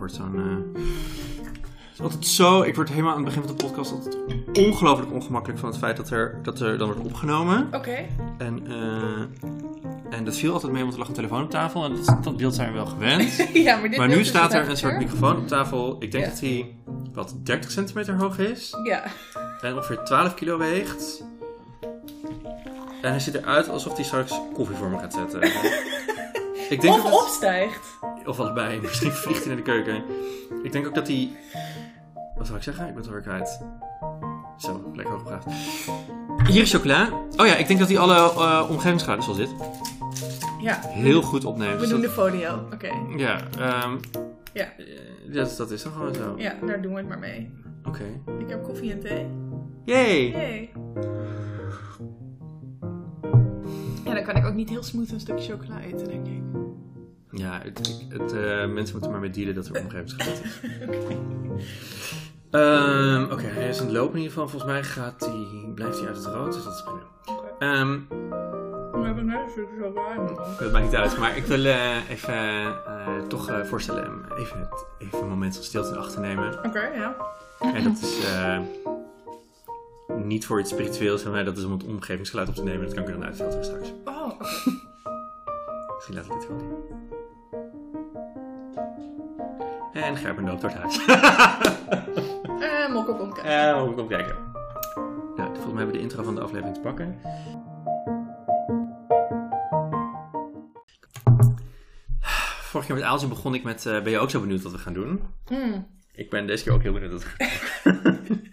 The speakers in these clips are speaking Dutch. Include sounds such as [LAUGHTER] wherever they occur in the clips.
word zo'n... eh, het is altijd zo... Ik word helemaal aan het begin van de podcast altijd ongelooflijk ongemakkelijk van het feit dat er, dat er dan wordt opgenomen. Oké. En, eh, en dat viel altijd mee, want er lag een telefoon op tafel. En dat, dat beeld zijn we wel gewend. [LAUGHS] ja, maar dit maar nu staat er een soort microfoon op tafel. Ik denk Ja. dat hij wat 30 centimeter hoog is. Ja. En ongeveer 12 kilo weegt. En hij ziet eruit alsof hij straks koffie voor me gaat zetten. [LAUGHS] ik denk Of dat het- opstijgt. Of allebei. [LAUGHS] Misschien vliegt hij naar de keuken. Ik denk ook dat hij... Wat zou ik zeggen? Ik ben het alweer kwijt. Zo, lekker hooggepraat. Hier is chocola. Oh ja, ik denk dat hij alle eh omgevingsgeluiden zoals dit Ja. heel goed opneemt. We Dus doen dat- de folio. Oké. Ja, ehm Ja. eh, dat, dat is dan gewoon zo. Ja, daar doen we het maar mee. Oké. Ik heb koffie en thee. Yay! Yay. Ja, dan kan ik ook niet heel smooth een stukje chocola eten, denk ik. Ja, het, ik- het, eh, mensen moeten maar mee dealen dat er omgevingsgeluid is. [LAUGHS] Ehm, Oké, hij is aan het lopen in ieder geval. Volgens mij gaat hij, blijft hij uit het rood, dus dat is prima. Ehm, We hebben net een stukje chocola in dat maakt niet uit, maar ik wil eh, even eh, toch eh, voorstellen om even, even een moment van stilte in acht te nemen. Oké, ja. En dat is eh, niet voor iets spiritueels, maar dat is om het omgevingsgeluid op te nemen. Dat kan ik er dan uitfilteren straks. Oh, oké. Misschien laat ik dit gewoon in. En Gerben loopt door het huis. [LAUGHS] En Mokko komt kijken. Moet ik op kijken. Nou, volgens mij hebben we de intro van de aflevering te pakken. Vorig jaar met Aaltje begon ik met, eh, ben je ook zo benieuwd wat we gaan doen? Mm, Ik ben deze keer ook heel benieuwd wat we gaan doen. [LAUGHS]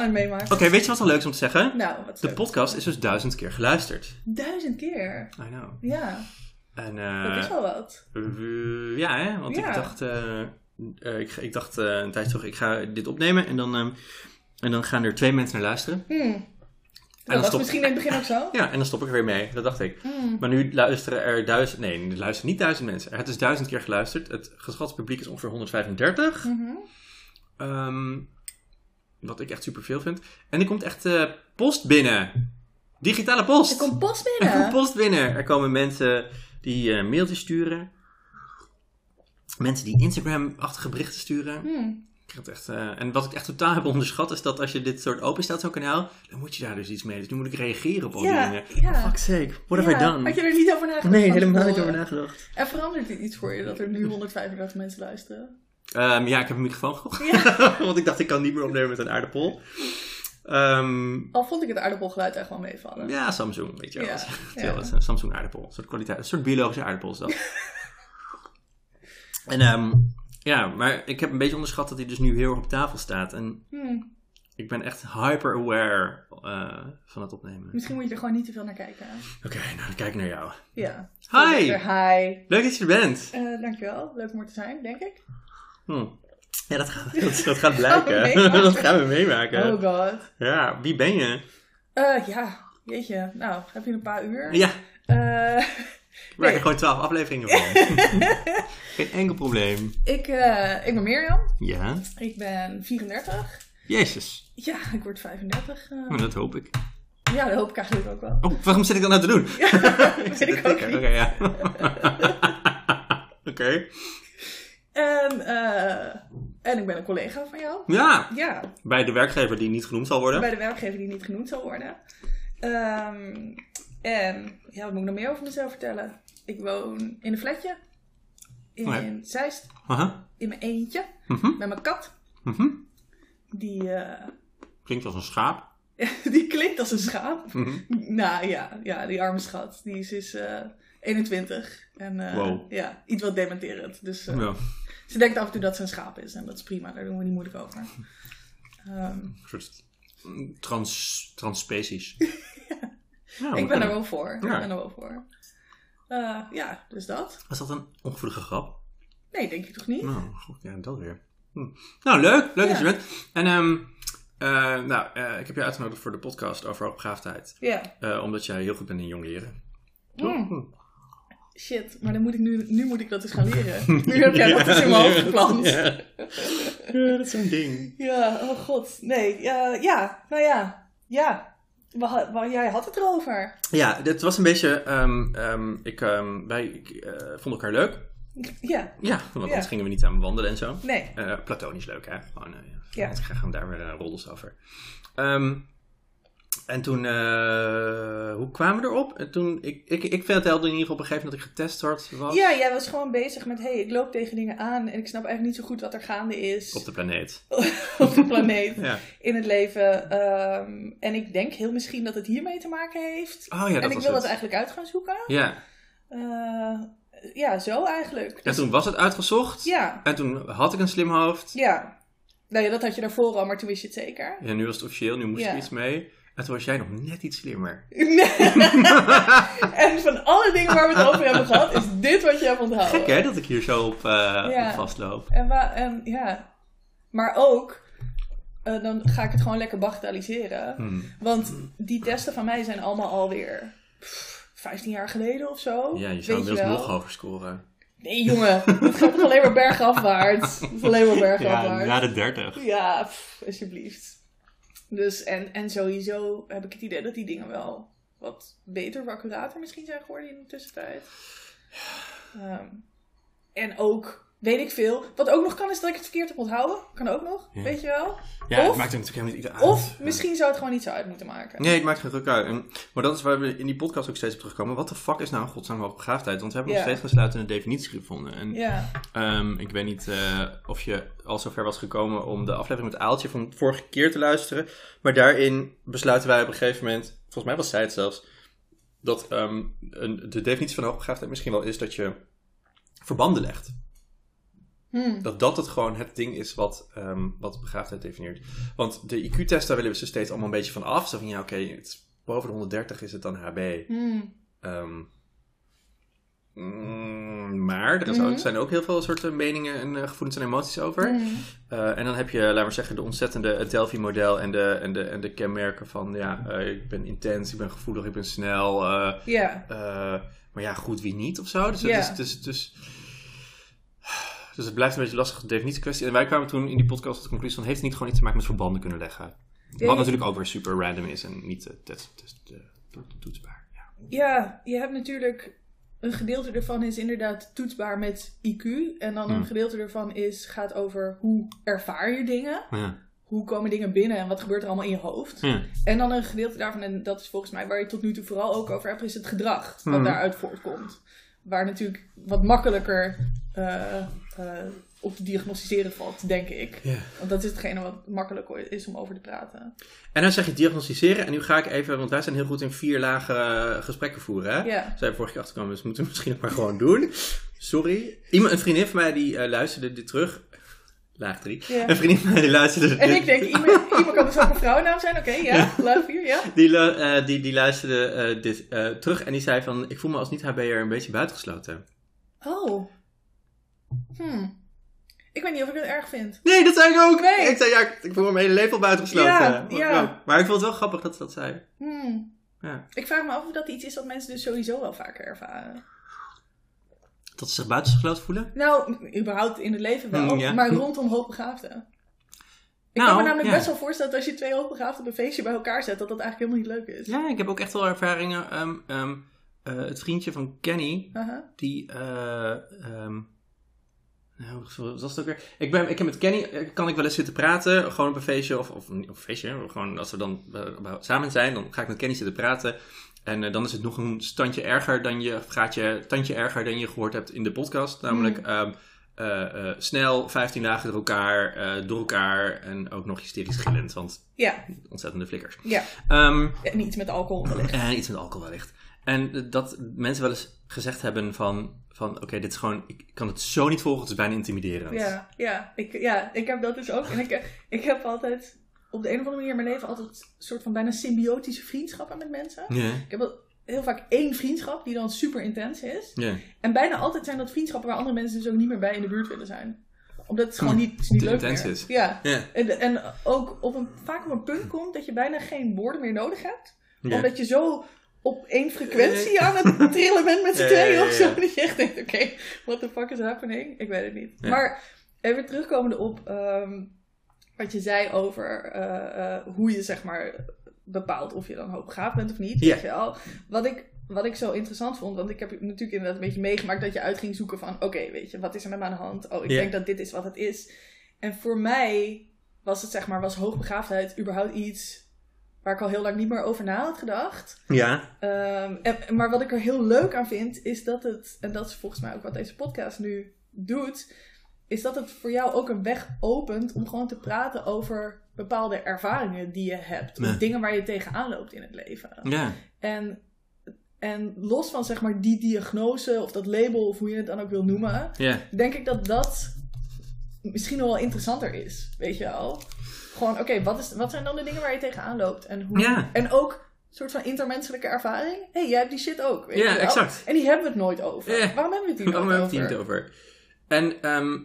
gaan meemaken. Oké, weet je wat wel leuk is om te zeggen? Nou, wat De leuk. podcast is dus duizend keer geluisterd. Duizend keer. I know. Ja, En, dat is eh wel wat. ja, hè? want Ja. ik dacht, eh, eh, ik, ik dacht een tijdje terug, ik ga dit opnemen en dan, ehm, en dan gaan er twee mensen naar luisteren. Hmm. dan Dat was stop- misschien in het begin ook zo. [LAUGHS] Ja, en dan stop ik er weer mee. Dat dacht ik. Hmm. Maar nu luisteren er duizend... Nee, er luisteren niet duizend mensen. Het is duizend keer geluisterd. Het geschat publiek is ongeveer 135. Mhm. Ehm, wat ik echt superveel vind. En er komt echt eh, post binnen. Digitale post. Er komt post [LAUGHS] Er komt binnen. post binnen. Er komen mensen die eh, mailtjes sturen. Mensen die Instagram-achtige berichten sturen. Hmm. Ik vind het echt, eh, en wat ik echt totaal heb onderschat is dat als je dit soort openstelt, zo'n kanaal, dan moet je daar dus iets mee. Dus nu moet ik reageren op al Ja, die dingen. ja. Fuck's sake, what have I done? Had je er niet over nagedacht? Nee, helemaal niet over nagedacht. En verandert het iets voor je dat er nu [LAUGHS] 135 mensen luisteren? Ehm, ja, ik heb een microfoon gekocht. Ja. [LAUGHS] Want ik dacht, ik kan niet meer opnemen met een aardappel. Ehm, Al vond ik het aardappelgeluid echt wel meevallen. ja, Samsung, weet je wel. Ja, een Samsung aardappel. Een soort kwaliteit, een soort biologische aardappel is dat. [LAUGHS] en ehm, ja, maar ik heb een beetje onderschat dat hij dus nu heel erg op tafel staat. En Hmm. ik ben echt hyper aware eh, van het opnemen. Misschien moet je er gewoon niet te veel naar kijken. Oké, nou dan kijk ik naar jou. Ja. Hi! Hi! Leuk dat je er bent. Eh, dankjewel. Leuk om er te zijn, denk ik. Hm. Ja, dat gaat, dat, dat gaat [LAUGHS] blijken. dat gaan we meemaken. Oh god. Ja, wie ben je? Eh, ja, jeetje. Nou, heb je een paar uur? Ja, Eh, we werken [LAUGHS] gewoon twaalf afleveringen van. [LAUGHS] Geen enkel probleem. ik, eh, ik ben Mirjam. Ja, Ik ben 34. jezus. Ja, ik word 35. eh. Nou, dat hoop ik. Ja, dat hoop ik eigenlijk ook wel. Oh, waarom zit ik dan nou te doen? weet ik ook Oké, ja. Oké. En, eh, en ik ben een collega van jou. Ja, Ja, bij de werkgever die niet genoemd zal worden. bij de werkgever die niet genoemd zal worden. Ehm, en ja, wat moet ik nog meer over mezelf vertellen? Ik woon in een flatje. In. Zeist. Aha. In mijn eentje. Mhm. Met mijn kat. Mhm. Die, eh, Klinkt als een schaap. [LAUGHS] die klinkt als een schaap. Mhm. Nou ja, ja, die arme schat. Die is, is eh, 21. En Wow. ja, iets wat dementerend. Dus Ja, ze denkt af en toe dat ze een schaap is. En dat is prima, daar doen we niet moeilijk over. Een soort trans, transspecies. [LAUGHS] ja. ik ben er wel voor. Ja. Ik ben er wel voor. Ja, dus dat. Was dat een ongevoelige grap? Nee, denk ik toch niet? Nou, goed, ja, dat weer. Hm. Nou, leuk. Leuk dat je bent. En, ehm, eh, nou, eh, ik heb je uitgenodigd voor de podcast over hoogbegaafdheid. Ja. Eh, omdat jij heel goed bent in jong leren. Mm. Shit, maar dan moet ik nu, nu moet ik dat dus gaan leren. [LAUGHS] Nu heb jij dat dus in mijn hoofd geplant. Ja, Ja. ja, dat is een ding. oh god. Nee, ja, ja, nou ja. Ja. Jij had het erover. Ja, dit was een beetje. ehm, ehm, ik, ehm, wij ik, eh, vonden elkaar leuk. Ja, Ja, want anders Ja. gingen we niet samen wandelen en zo. nee. Eh, platonisch leuk, hè? Gewoon, eh, Ja. Ik ga gewoon daar weer uh, roddels over. En toen, eh, hoe kwamen we erop? En toen, ik, ik, ik vertelde in ieder geval op een gegeven moment dat ik getest was Ja, jij was gewoon bezig met, hé, hey, ik loop tegen dingen aan en ik snap eigenlijk niet zo goed wat er gaande is op de planeet. [LAUGHS] op de planeet, Ja. in het leven. Ehm, en ik denk heel misschien dat het hiermee te maken heeft. Oh ja, dat en ik was wil het. dat eigenlijk uit gaan zoeken. Ja, Eh, ja, zo eigenlijk. en Dus- toen was het uitgezocht. ja, En toen had ik een slim hoofd. ja. Nou ja, dat had je daarvoor al, maar toen wist je het zeker. Ja, nu was het officieel, nu moest Ja. er iets mee. En toen was jij nog net iets slimmer. [LAUGHS] en van alle dingen waar we het over hebben gehad, is dit wat je hebt onthouden. Gek hè, dat ik hier zo op, eh, Ja. op vastloop. En, ja, maar ook, eh, dan ga ik het gewoon lekker bagatelliseren. Hmm. Want die testen van mij zijn allemaal alweer pff, 15 jaar geleden of zo. Ja, je zou inmiddels nog hoger scoren. Nee, jongen, het gaat toch alleen maar bergafwaarts. [LAUGHS] Het is alleen maar bergafwaarts. de 30. Ja, pff, alsjeblieft. Dus, en, en sowieso heb ik het idee dat die dingen wel wat beter, accurater misschien zijn geworden in de tussentijd. Ehm, en ook, weet ik veel. Wat ook nog kan is dat ik het verkeerd heb onthouden. Kan ook nog, Ja. weet je wel. Ja, het Of- maakt er natuurlijk helemaal niet uit. Of Ja. misschien zou het gewoon niet zo uit moeten maken. Nee, het maakt geen druk uit. En- Maar dat is waar we in die podcast ook steeds op terugkomen. Wat de fuck is nou een godsnaam hoogbegaafdheid? Want we hebben nog steeds geen sluitende definitie gevonden. En Ja, ehm, ik weet niet eh, of je al zover was gekomen om de aflevering met Aaltje van vorige keer te luisteren. Maar daarin besluiten wij op een gegeven moment, volgens mij was zij het zelfs, dat ehm, een, de definitie van hoogbegaafdheid misschien wel is dat je verbanden legt. Hm. Dat dat het gewoon het ding is wat, ehm, wat begaafdheid definieert. Want de IQ-test, daar willen we ze steeds allemaal een beetje van af. Zo van, ja, oké, boven de 130 is het dan HB. Hm. Ehm, mm, maar er is ook, zijn ook heel veel soorten meningen en eh, gevoelens en emoties over. Eh, en dan heb je, laten we zeggen, de ontzettende Delphi-model en de, en, de, en de kenmerken van, ja, eh, ik ben intens, ik ben gevoelig, ik ben snel. Ja, maar ja, goed, wie niet of zo. Dus, het Ja. is, dus, dus, dus het blijft een beetje een lastige definitiekwestie. En wij kwamen toen in die podcast tot de conclusie van... heeft het niet gewoon iets te maken met verbanden kunnen leggen? Wat natuurlijk ook weer super random is en niet uh, eh, to- toetsbaar. Ja. ja, je hebt natuurlijk... Een gedeelte ervan is inderdaad toetsbaar met IQ. En dan een Hm. gedeelte ervan is, gaat over hoe ervaar je dingen. Ja. Hoe komen dingen binnen en wat gebeurt er allemaal in je hoofd. En dan een gedeelte daarvan, en dat is volgens mij waar je tot nu toe vooral ook over hebt, is het gedrag wat Mhm. daaruit voortkomt. Waar natuurlijk wat makkelijker eh, eh, op te diagnosticeren valt, denk ik. Want dat is hetgene wat makkelijk is om over te praten. En dan zeg je diagnosticeren. En nu ga ik even, want wij zijn heel goed in vier lagen eh, gesprekken voeren. Hè? We vorige keer achterkomen, dus moeten we misschien ook maar gewoon doen. Sorry. Iemand, een vriendin van mij die eh, luisterde dit terug. Laag drie. Ja. Een vriendin van mij die luisterde En ik denk, iemand, [LAUGHS] iemand kan dus ook een vrouwennaam zijn. Oké, ja, laat vier, ja. Die, die, die luisterde dit terug en die zei van... Ik voel me als niet-HB'er een beetje buitengesloten. Oh. Hmm. Ik weet niet of ik het erg vind. Nee, dat zei ik ook! Nee. Ik zei ja, ik voel me mijn hele leven al buitengesloten. Ja, Maar- ja. Maar ik vond het wel grappig dat ze dat zei. Hmm. Ja. Ik vraag me af of dat iets is wat mensen dus sowieso wel vaker ervaren. Dat ze zich buitengesloten voelen? Nou, überhaupt in het leven wel, Hmm, ja. maar rondom hoogbegaafden. Ik Nou, kan me namelijk ja. best wel voorstellen dat als je twee hoogbegaafden op een feestje bij elkaar zet, dat dat eigenlijk helemaal niet leuk is. Ja, ik heb ook echt wel ervaringen. ehm, ehm, eh, het vriendje van Kenny, die... ehm, nou, wat was het ook weer? Ik, ben, ik heb met Kenny, eh, kan ik wel eens zitten praten, gewoon op een feestje, of, of, feestje, gewoon als we dan eh, samen zijn, dan ga ik met Kenny zitten praten. En eh, dan is het nog een standje erger dan je, gaat je tandje erger dan je gehoord hebt in de podcast. Namelijk ehm, eh, eh, snel, 15 dagen door elkaar, door elkaar en ook nog hysterisch gillend, want Ja, ontzettende flikkers. ja. Ehm, En iets met alcohol wellicht. en iets met alcohol wellicht. En dat mensen wel eens gezegd hebben van, van oké, dit is gewoon, ik kan het zo niet volgen, het is bijna intimiderend. Ja, ja. Ik, ja, ik heb dat dus ook. En ik, ik heb altijd op de een of andere manier in mijn leven altijd een soort van bijna symbiotische vriendschappen met mensen. Ik heb wel heel vaak één vriendschap die dan super intens is. ja. En bijna altijd zijn dat vriendschappen waar andere mensen dus ook niet meer bij in de buurt willen zijn. Omdat het gewoon Hm, niet, niet leuk meer. is. Ja. En, en ook op een, vaak op een punt komt dat je bijna geen woorden meer nodig hebt. Omdat je zo op één frequentie aan het [LAUGHS] trillen bent met z'n tweeën of zo. Dat je echt denkt, oké, what the fuck is happening? Ik weet het niet. Maar even terugkomende op ehm, wat je zei over eh, eh, hoe je zeg maar bepaalt of je dan hoogbegaafd bent of niet. Weet je wel. Wat ik wat ik zo interessant vond, want ik heb natuurlijk inderdaad een beetje meegemaakt dat je uit ging zoeken van, oké, weet je, wat is er met me aan de hand? Oh, ik denk dat dit is wat het is. En voor mij was het, zeg maar, was hoogbegaafdheid überhaupt iets waar ik al heel lang niet meer over na had gedacht. Ja. Ehm, en, maar wat ik er heel leuk aan vind, is dat het, en dat is volgens mij ook wat deze podcast nu doet, is dat het voor jou ook een weg opent om gewoon te praten over bepaalde ervaringen die je hebt. Ja. Of dingen waar je tegenaan loopt in het leven. Ja. En, en los van zeg maar die diagnose of dat label of hoe je het dan ook wil noemen, Ja. denk ik dat dat misschien nog wel interessanter is. Weet je wel? Gewoon, oké, wat is wat zijn dan de dingen waar je tegenaan loopt? En, hoe, Ja. en ook een soort van intermenselijke ervaring. Hé, hey, jij hebt die shit ook. Weet Ja, je exact. En die hebben we het nooit over. Ja. Waarom hebben we het hier [LAUGHS] Waarom nooit hebben we het over? niet over? En ehm,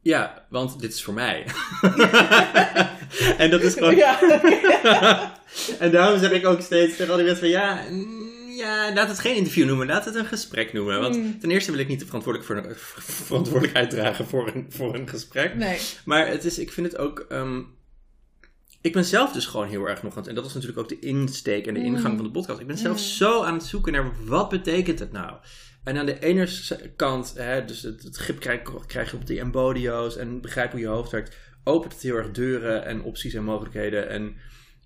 ja, want dit is voor mij. [LAUGHS] en dat is gewoon... Ja. [LAUGHS] en daarom zeg ik ook steeds tegen al die mensen van ja, ja, laat het geen interview noemen, laat het een gesprek noemen. Want Mm. ten eerste wil ik niet de verantwoordelijk voor verantwoordelijkheid dragen voor een, voor een gesprek. Nee. Maar het is, ik vind het ook. ehm, ik ben zelf dus gewoon heel erg nog aan het. En dat was natuurlijk ook de insteek en de Mm. ingang van de podcast. Ik ben zelf Mm. zo aan het zoeken naar wat betekent het nou? En aan de ene kant, hè, dus het, het grip krijg, krijg je op die embodio's en begrijp hoe je hoofd werkt, opent het heel erg deuren en opties en mogelijkheden. En een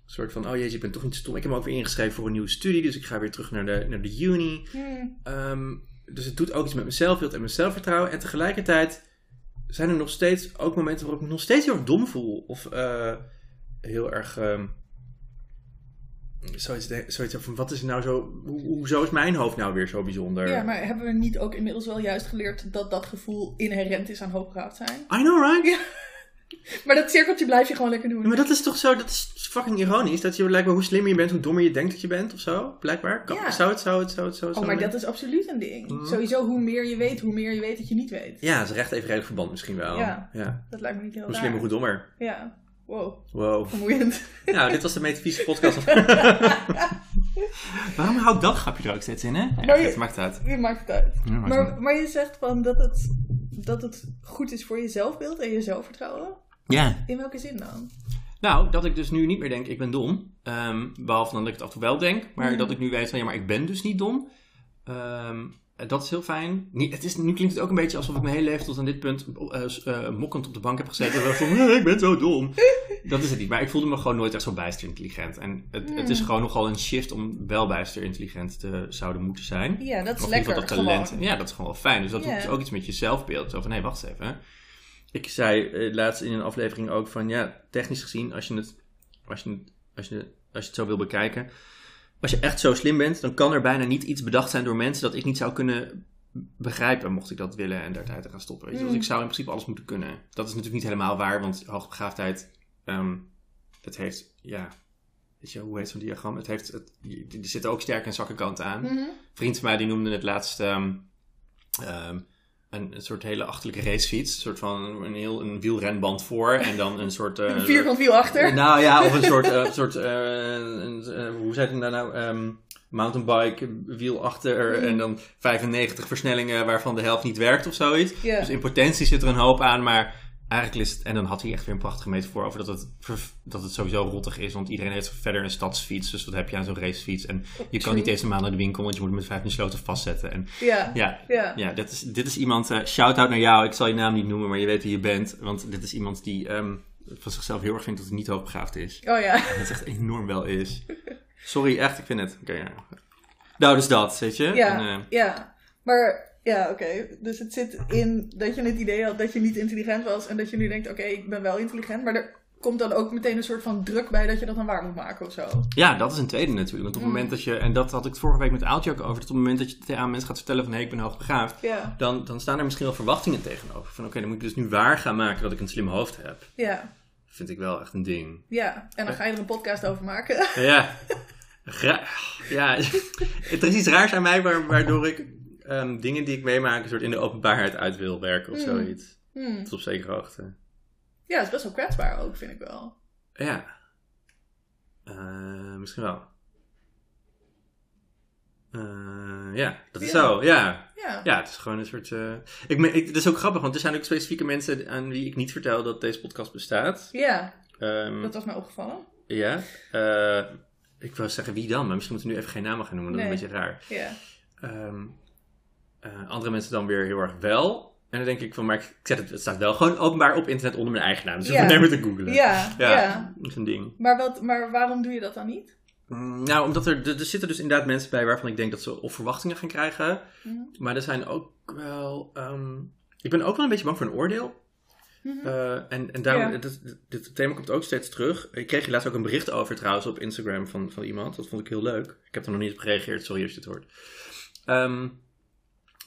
soort van, oh jeetje, ik ben toch niet stom. Ik heb me ook weer ingeschreven voor een nieuwe studie, dus ik ga weer terug naar de, naar de uni. Hmm. Ehm, dus het doet ook iets met zelfbeeld en mijn zelfvertrouwen. En tegelijkertijd zijn er nog steeds ook momenten waarop ik me nog steeds heel erg dom voel. Of eh, heel erg. ehm, zoiets, de- zoiets van: wat is nou zo. Ho hoezo is mijn hoofd nou weer zo bijzonder? Ja, maar hebben we niet ook inmiddels wel juist geleerd dat dat gevoel inherent is aan hoogbegaafd zijn? I know, right? Ja. [LAUGHS] Maar dat cirkeltje blijf je gewoon lekker doen. Ja, maar dat is toch zo, dat is fucking ironisch. Dat je blijkbaar hoe slimmer je bent, hoe dommer je denkt dat je bent of zo. Blijkbaar. Kan, Ja. Zou het, zou het, zou het, zou het Oh, maar dat is absoluut een ding. Mhm. Sowieso, hoe meer je weet, hoe meer je weet dat je niet weet. Ja, het is recht evenredig verband misschien wel. Ja. ja. Dat lijkt me niet heel Hoe slimmer, hoe dommer. Ja. Wow, Wow. vermoeiend. Nou, dit was de metafysische podcast. [LAUGHS] Waarom hou ik dat grapje er ook steeds in, hè? Ja, Maar je- het maakt het uit. je maakt het uit. Ja, maakt het uit. Maar, maar je zegt van dat het, dat het goed is voor je zelfbeeld en je zelfvertrouwen. Ja. In welke zin dan? Nou, dat ik dus nu niet meer denk, ik ben dom. Ehm, behalve dan dat ik het af en toe wel denk. Maar Mhm. dat ik nu weet van, ja, maar ik ben dus niet dom. Ehm, dat is heel fijn. Niet, het is, nu klinkt het ook een beetje alsof ik mijn hele leven tot aan dit punt eh, eh, mokkend op de bank heb gezeten. En van, [LAUGHS] "Eh, ik ben zo dom. Dat is het niet. Maar ik voelde me gewoon nooit echt zo bijster intelligent. En het, het is Hmm. gewoon nogal een shift om wel bijster intelligent te zouden moeten zijn. Ja, dat is Of lekker. dat talent. gewoon. Ja, dat is gewoon wel fijn. Dus dat doet dus ook iets met je zelfbeeld. Zo van, hé, wacht eens even. Ik zei eh, laatst in een aflevering ook van, ja, technisch gezien, als je het, als je, het- als je, als je het zo wil bekijken. Als je echt zo slim bent, dan kan er bijna niet iets bedacht zijn door mensen dat ik niet zou kunnen begrijpen, mocht ik dat willen en daar tijd te gaan stoppen. Weet je? Dus Mm. ik zou in principe alles moeten kunnen. Dat is natuurlijk niet helemaal waar, want hoogbegaafdheid, ehm het heeft, ja, weet je, hoe heet zo'n diagram? Het heeft, het, er zitten ook sterke en zwakke kanten aan een vriend van mij die noemde het laatst ehm, ehm, een, een soort hele achterlijke racefiets. Een soort van een, heel, een wielrenband voor en dan een soort... [LAUGHS] eh, Een vierkant wiel achter. Nou ja, of een soort, [LAUGHS] eh, soort eh, een, eh, hoe zei het nou? Ehm, mountainbike wiel achter en dan 95 versnellingen waarvan de helft niet werkt of zoiets. Dus in potentie zit er een hoop aan, maar eigenlijk is het... En dan had hij echt weer een prachtige metafoor over dat het, dat het sowieso rottig is. Want iedereen heeft verder een stadsfiets, dus wat heb je aan zo'n racefiets? En je kan niet eens normaal naar de winkel, want je moet hem met 15 sloten vastzetten. En Ja. ja, Ja. ja dit, is, dit is iemand, eh shout-out naar jou, ik zal je naam niet noemen, maar je weet wie je bent. Want dit is iemand die ehm, van zichzelf heel erg vindt dat hij niet hoogbegaafd is. Oh ja. En het echt enorm wel is. Sorry, echt, ik vind het. Oké, ja. Nou, dus dat, weet je. Ja, En, eh, ja. Maar ja, oké. Dus het zit in dat je het idee had dat je niet intelligent was en dat je nu denkt, oké, ik ben wel intelligent, maar er komt dan ook meteen een soort van druk bij dat je dat dan waar moet maken of zo. ja, dat is een tweede natuurlijk. Want op het Mm. moment dat je, en dat had ik vorige week met Aaltje ook over, dat op het moment dat je tegen aan mensen gaat vertellen van hé, ik ben hoogbegaafd, Ja, dan, dan staan er misschien wel verwachtingen tegenover. Van oké, dan moet ik dus nu waar gaan maken dat ik een slim hoofd heb. ja, Vind ik wel echt een ding. ja. En dan ga je er een podcast over maken. Ja, Gra- ja. [LAUGHS] er is iets raars aan mij waar- waardoor ik ehm, dingen die ik meemaak een soort in de openbaarheid uit wil werken of Mm. zoiets. Hmm. Tot op zekere hoogte. Ja, het is best wel kwetsbaar ook, vind ik wel. Ja. Eh, misschien wel. Eh, ja, dat is Ja. zo, ja. Ja. Ja, het is gewoon een soort... eh, ik, me- ik, dat is ook grappig, want er zijn ook specifieke mensen aan wie ik niet vertel dat deze podcast bestaat. Ja, Ehm, dat was mij opgevallen. Ja. ik wil zeggen wie dan, maar misschien moeten we nu even geen namen gaan noemen. Dat is een beetje raar. Ja. Ehm, eh, andere mensen dan weer heel erg wel. En dan denk ik van, maar ik, zet het, het staat wel gewoon openbaar op internet onder mijn eigen naam. Dus ik hoef het te googlen. Ja, ja. Ja, dat is een ding. Maar, wat, maar waarom doe je dat dan niet? Mm, Nou, omdat er, er, er zitten dus inderdaad mensen bij waarvan ik denk dat ze of verwachtingen gaan krijgen. Mhm. Maar er zijn ook wel. ehm, ik ben ook wel een beetje bang voor een oordeel. Eh, en, en daarom, Ja. dit, dit, thema komt ook steeds terug. Ik kreeg laatst ook een bericht over trouwens op Instagram van, van iemand. Dat vond ik heel leuk. Ik heb er nog niet op gereageerd, sorry als je het hoort. Ehm,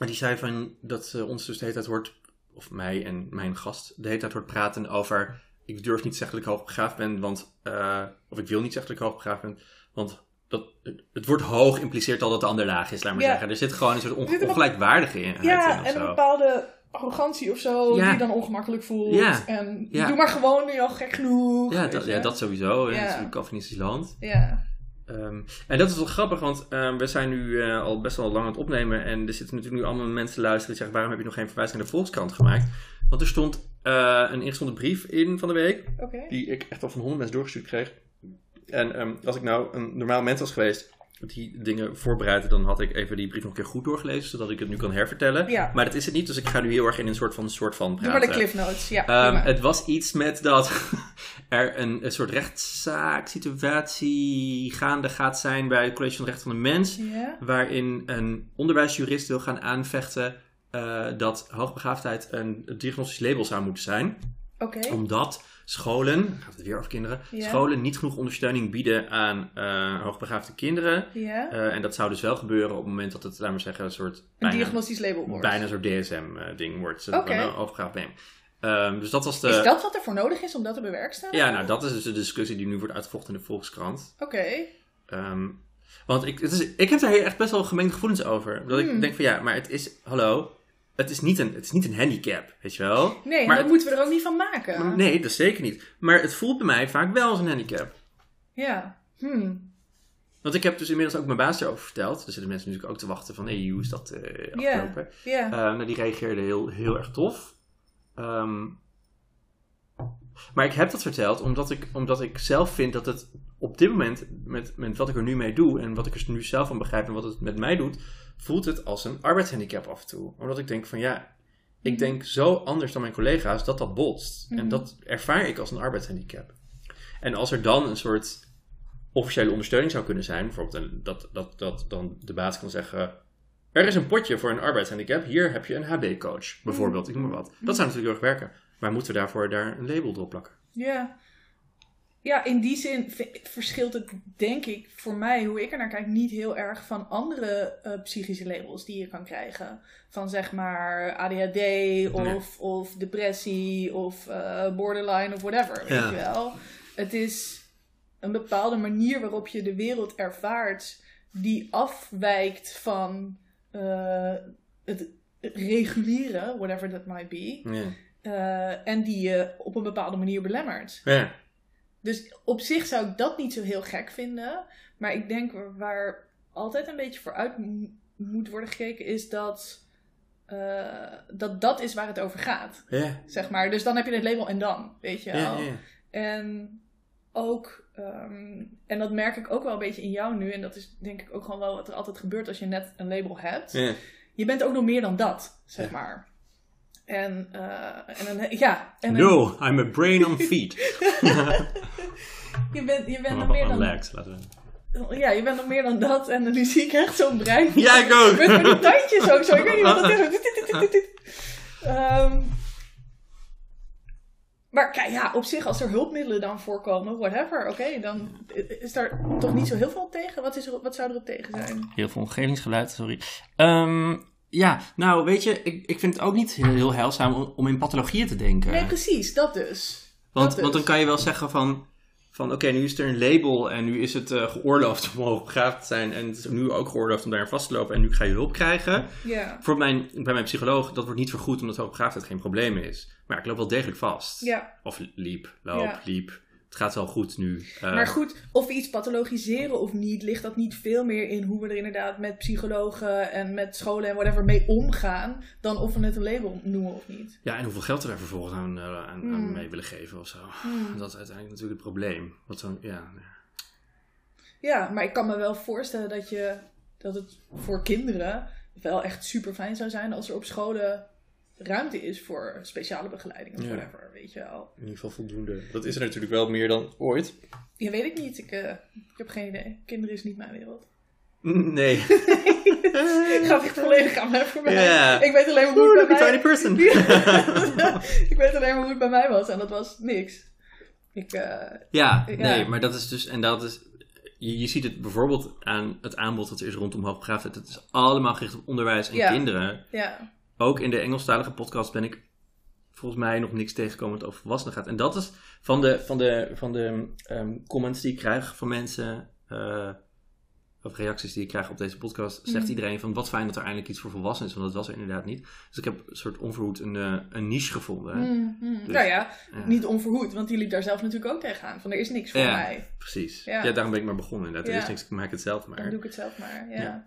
maar die zei van dat ze ons dus de hele tijd hoort, of mij en mijn gast, de hele tijd hoort praten over. Ik durf niet zeggen dat ik hoogbegaafd ben, want. eh, of ik wil niet zeggen dat ik hoogbegaafd ben, want. Dat, het, woord hoog impliceert al dat de ander laag is, laat maar Ja. zeggen. Er zit gewoon een soort on- een- ongelijkwaardige in. Ja, in of en een bepaalde arrogantie of zo, Ja. die je dan ongemakkelijk voelt. Ja. En doe maar gewoon, nu al gek genoeg. Ja, dat, ja, dat sowieso. Ja. Ja. Het is natuurlijk Calvinistisch land. Ja. Ehm, en dat is wel grappig, want ehm, we zijn nu eh, al best wel lang aan het opnemen. En er zitten natuurlijk nu allemaal mensen te luisteren die zeggen: waarom heb je nog geen verwijzing naar de Volkskrant gemaakt? Want er stond eh, een ingezonden brief in van de week, die ik echt al van honderd mensen doorgestuurd kreeg. En ehm, als ik nou een normaal mens was geweest, die dingen voorbereidde, dan had ik even die brief nog een keer goed doorgelezen, zodat ik het nu kan hervertellen. Ja. Maar dat is het niet, dus ik ga nu heel erg in een soort van, soort van Doe praten. maar de cliff notes. Ja, het was iets met dat er een, een soort rechtszaaksituatie gaande gaat zijn bij het College van de Rechten van de Mens. Waarin een onderwijsjurist wil gaan aanvechten eh, dat hoogbegaafdheid een diagnostisch label zou moeten zijn. Omdat scholen, gaat het weer over kinderen, scholen niet genoeg ondersteuning bieden aan eh, hoogbegaafde kinderen. Eh, en dat zou dus wel gebeuren op het moment dat het, laten we zeggen, een soort Een bijna- diagnostisch label wordt. bijna een soort DSM-ding wordt. Oké. een hoogbegaafd Ehm, dus dat was de... Is dat wat er voor nodig is om dat te bewerkstelligen? Ja, nou, dat is dus de discussie die nu wordt uitgevochten in de Volkskrant. Oké. Ehm, want ik, het is, ik heb daar echt best wel gemengde gevoelens over. Dat ik Hmm. denk van ja, maar het is, hallo, het is niet een, het is niet een handicap, weet je wel? Nee, Maar dat moeten we er ook niet van maken. Maar nee, dat zeker niet. Maar het voelt bij mij vaak wel als een handicap. Ja. Hmm. Want ik heb dus inmiddels ook mijn baas daarover verteld. Er zitten mensen natuurlijk ook te wachten van, hé, hey, hoe is dat eh Ja. afgelopen? Ja. Eh, nou, die reageerde heel, heel erg tof. Ehm, maar ik heb dat verteld omdat ik, omdat ik zelf vind dat het op dit moment, met, met wat ik er nu mee doe en wat ik er nu zelf van begrijp en wat het met mij doet, voelt het als een arbeidshandicap af en toe. Omdat ik denk van ja, ik Mhm. denk zo anders dan mijn collega's dat dat botst. En Mhm. dat ervaar ik als een arbeidshandicap. En als er dan een soort officiële ondersteuning zou kunnen zijn, bijvoorbeeld een- dat, dat, dat dan de baas kan zeggen. Er is een potje voor een arbeidshandicap. Hier heb je een HB-coach, bijvoorbeeld. Ik noem maar wat. Dat zou natuurlijk heel erg werken. Maar moeten we daarvoor daar een label op plakken? Ja. Ja, in die zin verschilt het, denk ik, voor mij, hoe ik er naar kijk, niet heel erg van andere eh, psychische labels die je kan krijgen. Van zeg maar ADHD of, of depressie of eh, borderline of whatever, weet Ja. je wel. Het is een bepaalde manier waarop je de wereld ervaart die afwijkt van eh, het reguliere, whatever that might be. Ja. eh, en die je op een bepaalde manier belemmert. ja. Dus op zich zou ik dat niet zo heel gek vinden. Maar ik denk waar- altijd een beetje vooruit mo- moet worden gekeken, is dat, eh, dat dat is waar het over gaat. Zeg maar. Dus dan heb je het label en dan, weet je wel. En ook, ehm, en dat merk ik ook wel een beetje in jou nu. En dat is denk ik ook gewoon wel wat er altijd gebeurt als je net een label hebt. Ja. Je bent ook nog meer dan dat, zeg Ja. maar. En, eh, en ja. En No, I'm a brain on feet. [LAUGHS] Je bent, je bent nog meer dan legs, laten we. Ja, je bent nog meer dan dat. En nu zie ik echt zo'n brein. Ja, ik ook. Met met die tandjes ook zo. Ik weet niet wat dat is. [LAUGHS] Ehm, maar kijk, ja, op zich, als er hulpmiddelen dan voorkomen, whatever, oké, dan is daar toch niet zo heel veel tegen. Wat, is er, wat zou erop tegen zijn? Heel veel omgevingsgeluid, sorry. Ehm, ja, nou weet je, ik, ik vind het ook niet heel, heel heilzaam om, om in pathologieën te denken. Nee, precies, dat dus. want, dat dus. want dan kan je wel zeggen van, van oké, nu is er een label en nu is het eh, geoorloofd om hoogbegaafd te zijn. En het is nu ook geoorloofd om daarin vast te lopen en nu ga je hulp krijgen. Voor mijn, bij mijn psycholoog, dat wordt niet vergoed omdat hoogbegaafdheid geen probleem is. Maar ik loop wel degelijk vast. Of liep, loop, liep. Het gaat wel goed nu. Eh, Maar goed, of we iets pathologiseren of niet, ligt dat niet veel meer in hoe we er inderdaad met psychologen en met scholen en whatever mee omgaan, dan of we het een label noemen of niet. Ja, en hoeveel geld we daar vervolgens aan, eh, aan, aan Hmm. mee willen geven of zo. Hmm. Dat is uiteindelijk natuurlijk het probleem. Wat zo, ja, Ja, maar ik kan me wel voorstellen dat, je, dat het voor kinderen wel echt super fijn zou zijn als er op scholen ruimte is voor speciale begeleiding of Ja. whatever, weet je wel. In ieder geval voldoende. Dat is er natuurlijk wel meer dan ooit. Ja, weet ik niet. Ik, eh, ik heb geen idee. Kinderen is niet mijn wereld. Nee. [LAUGHS] Ik ga echt volledig aan mij voorbij. Ja. Ik weet alleen maar hoe het look bij mij... tiny person. [LAUGHS] ik weet alleen maar hoe het bij mij was en dat was niks. Ik, eh, Ja, Ja. nee, maar dat is dus, en dat is, je, je ziet het bijvoorbeeld aan het aanbod dat er is rondom hoogbegaafdheid. Het is allemaal gericht op onderwijs en Ja. kinderen. ja. Ook in de Engelstalige podcast ben ik volgens mij nog niks tegengekomen wat over volwassenen gaat. En dat is van de, van de, van de ehm, comments die ik krijg van mensen, eh, of reacties die ik krijg op deze podcast, zegt Mhm. iedereen van wat fijn dat er eindelijk iets voor volwassenen is, want dat was er inderdaad niet. Dus ik heb een soort onverhoed een, eh, een niche gevonden. Mm, mm. Dus- nou ja, Ja. niet onverhoed, want die liep daar zelf natuurlijk ook tegenaan. Van er is niks voor Ja. mij. Precies. Ja. Ja. daarom ben ik maar begonnen inderdaad. Er is niks, ik maak het zelf maar. Dan doe ik het zelf maar. Ja.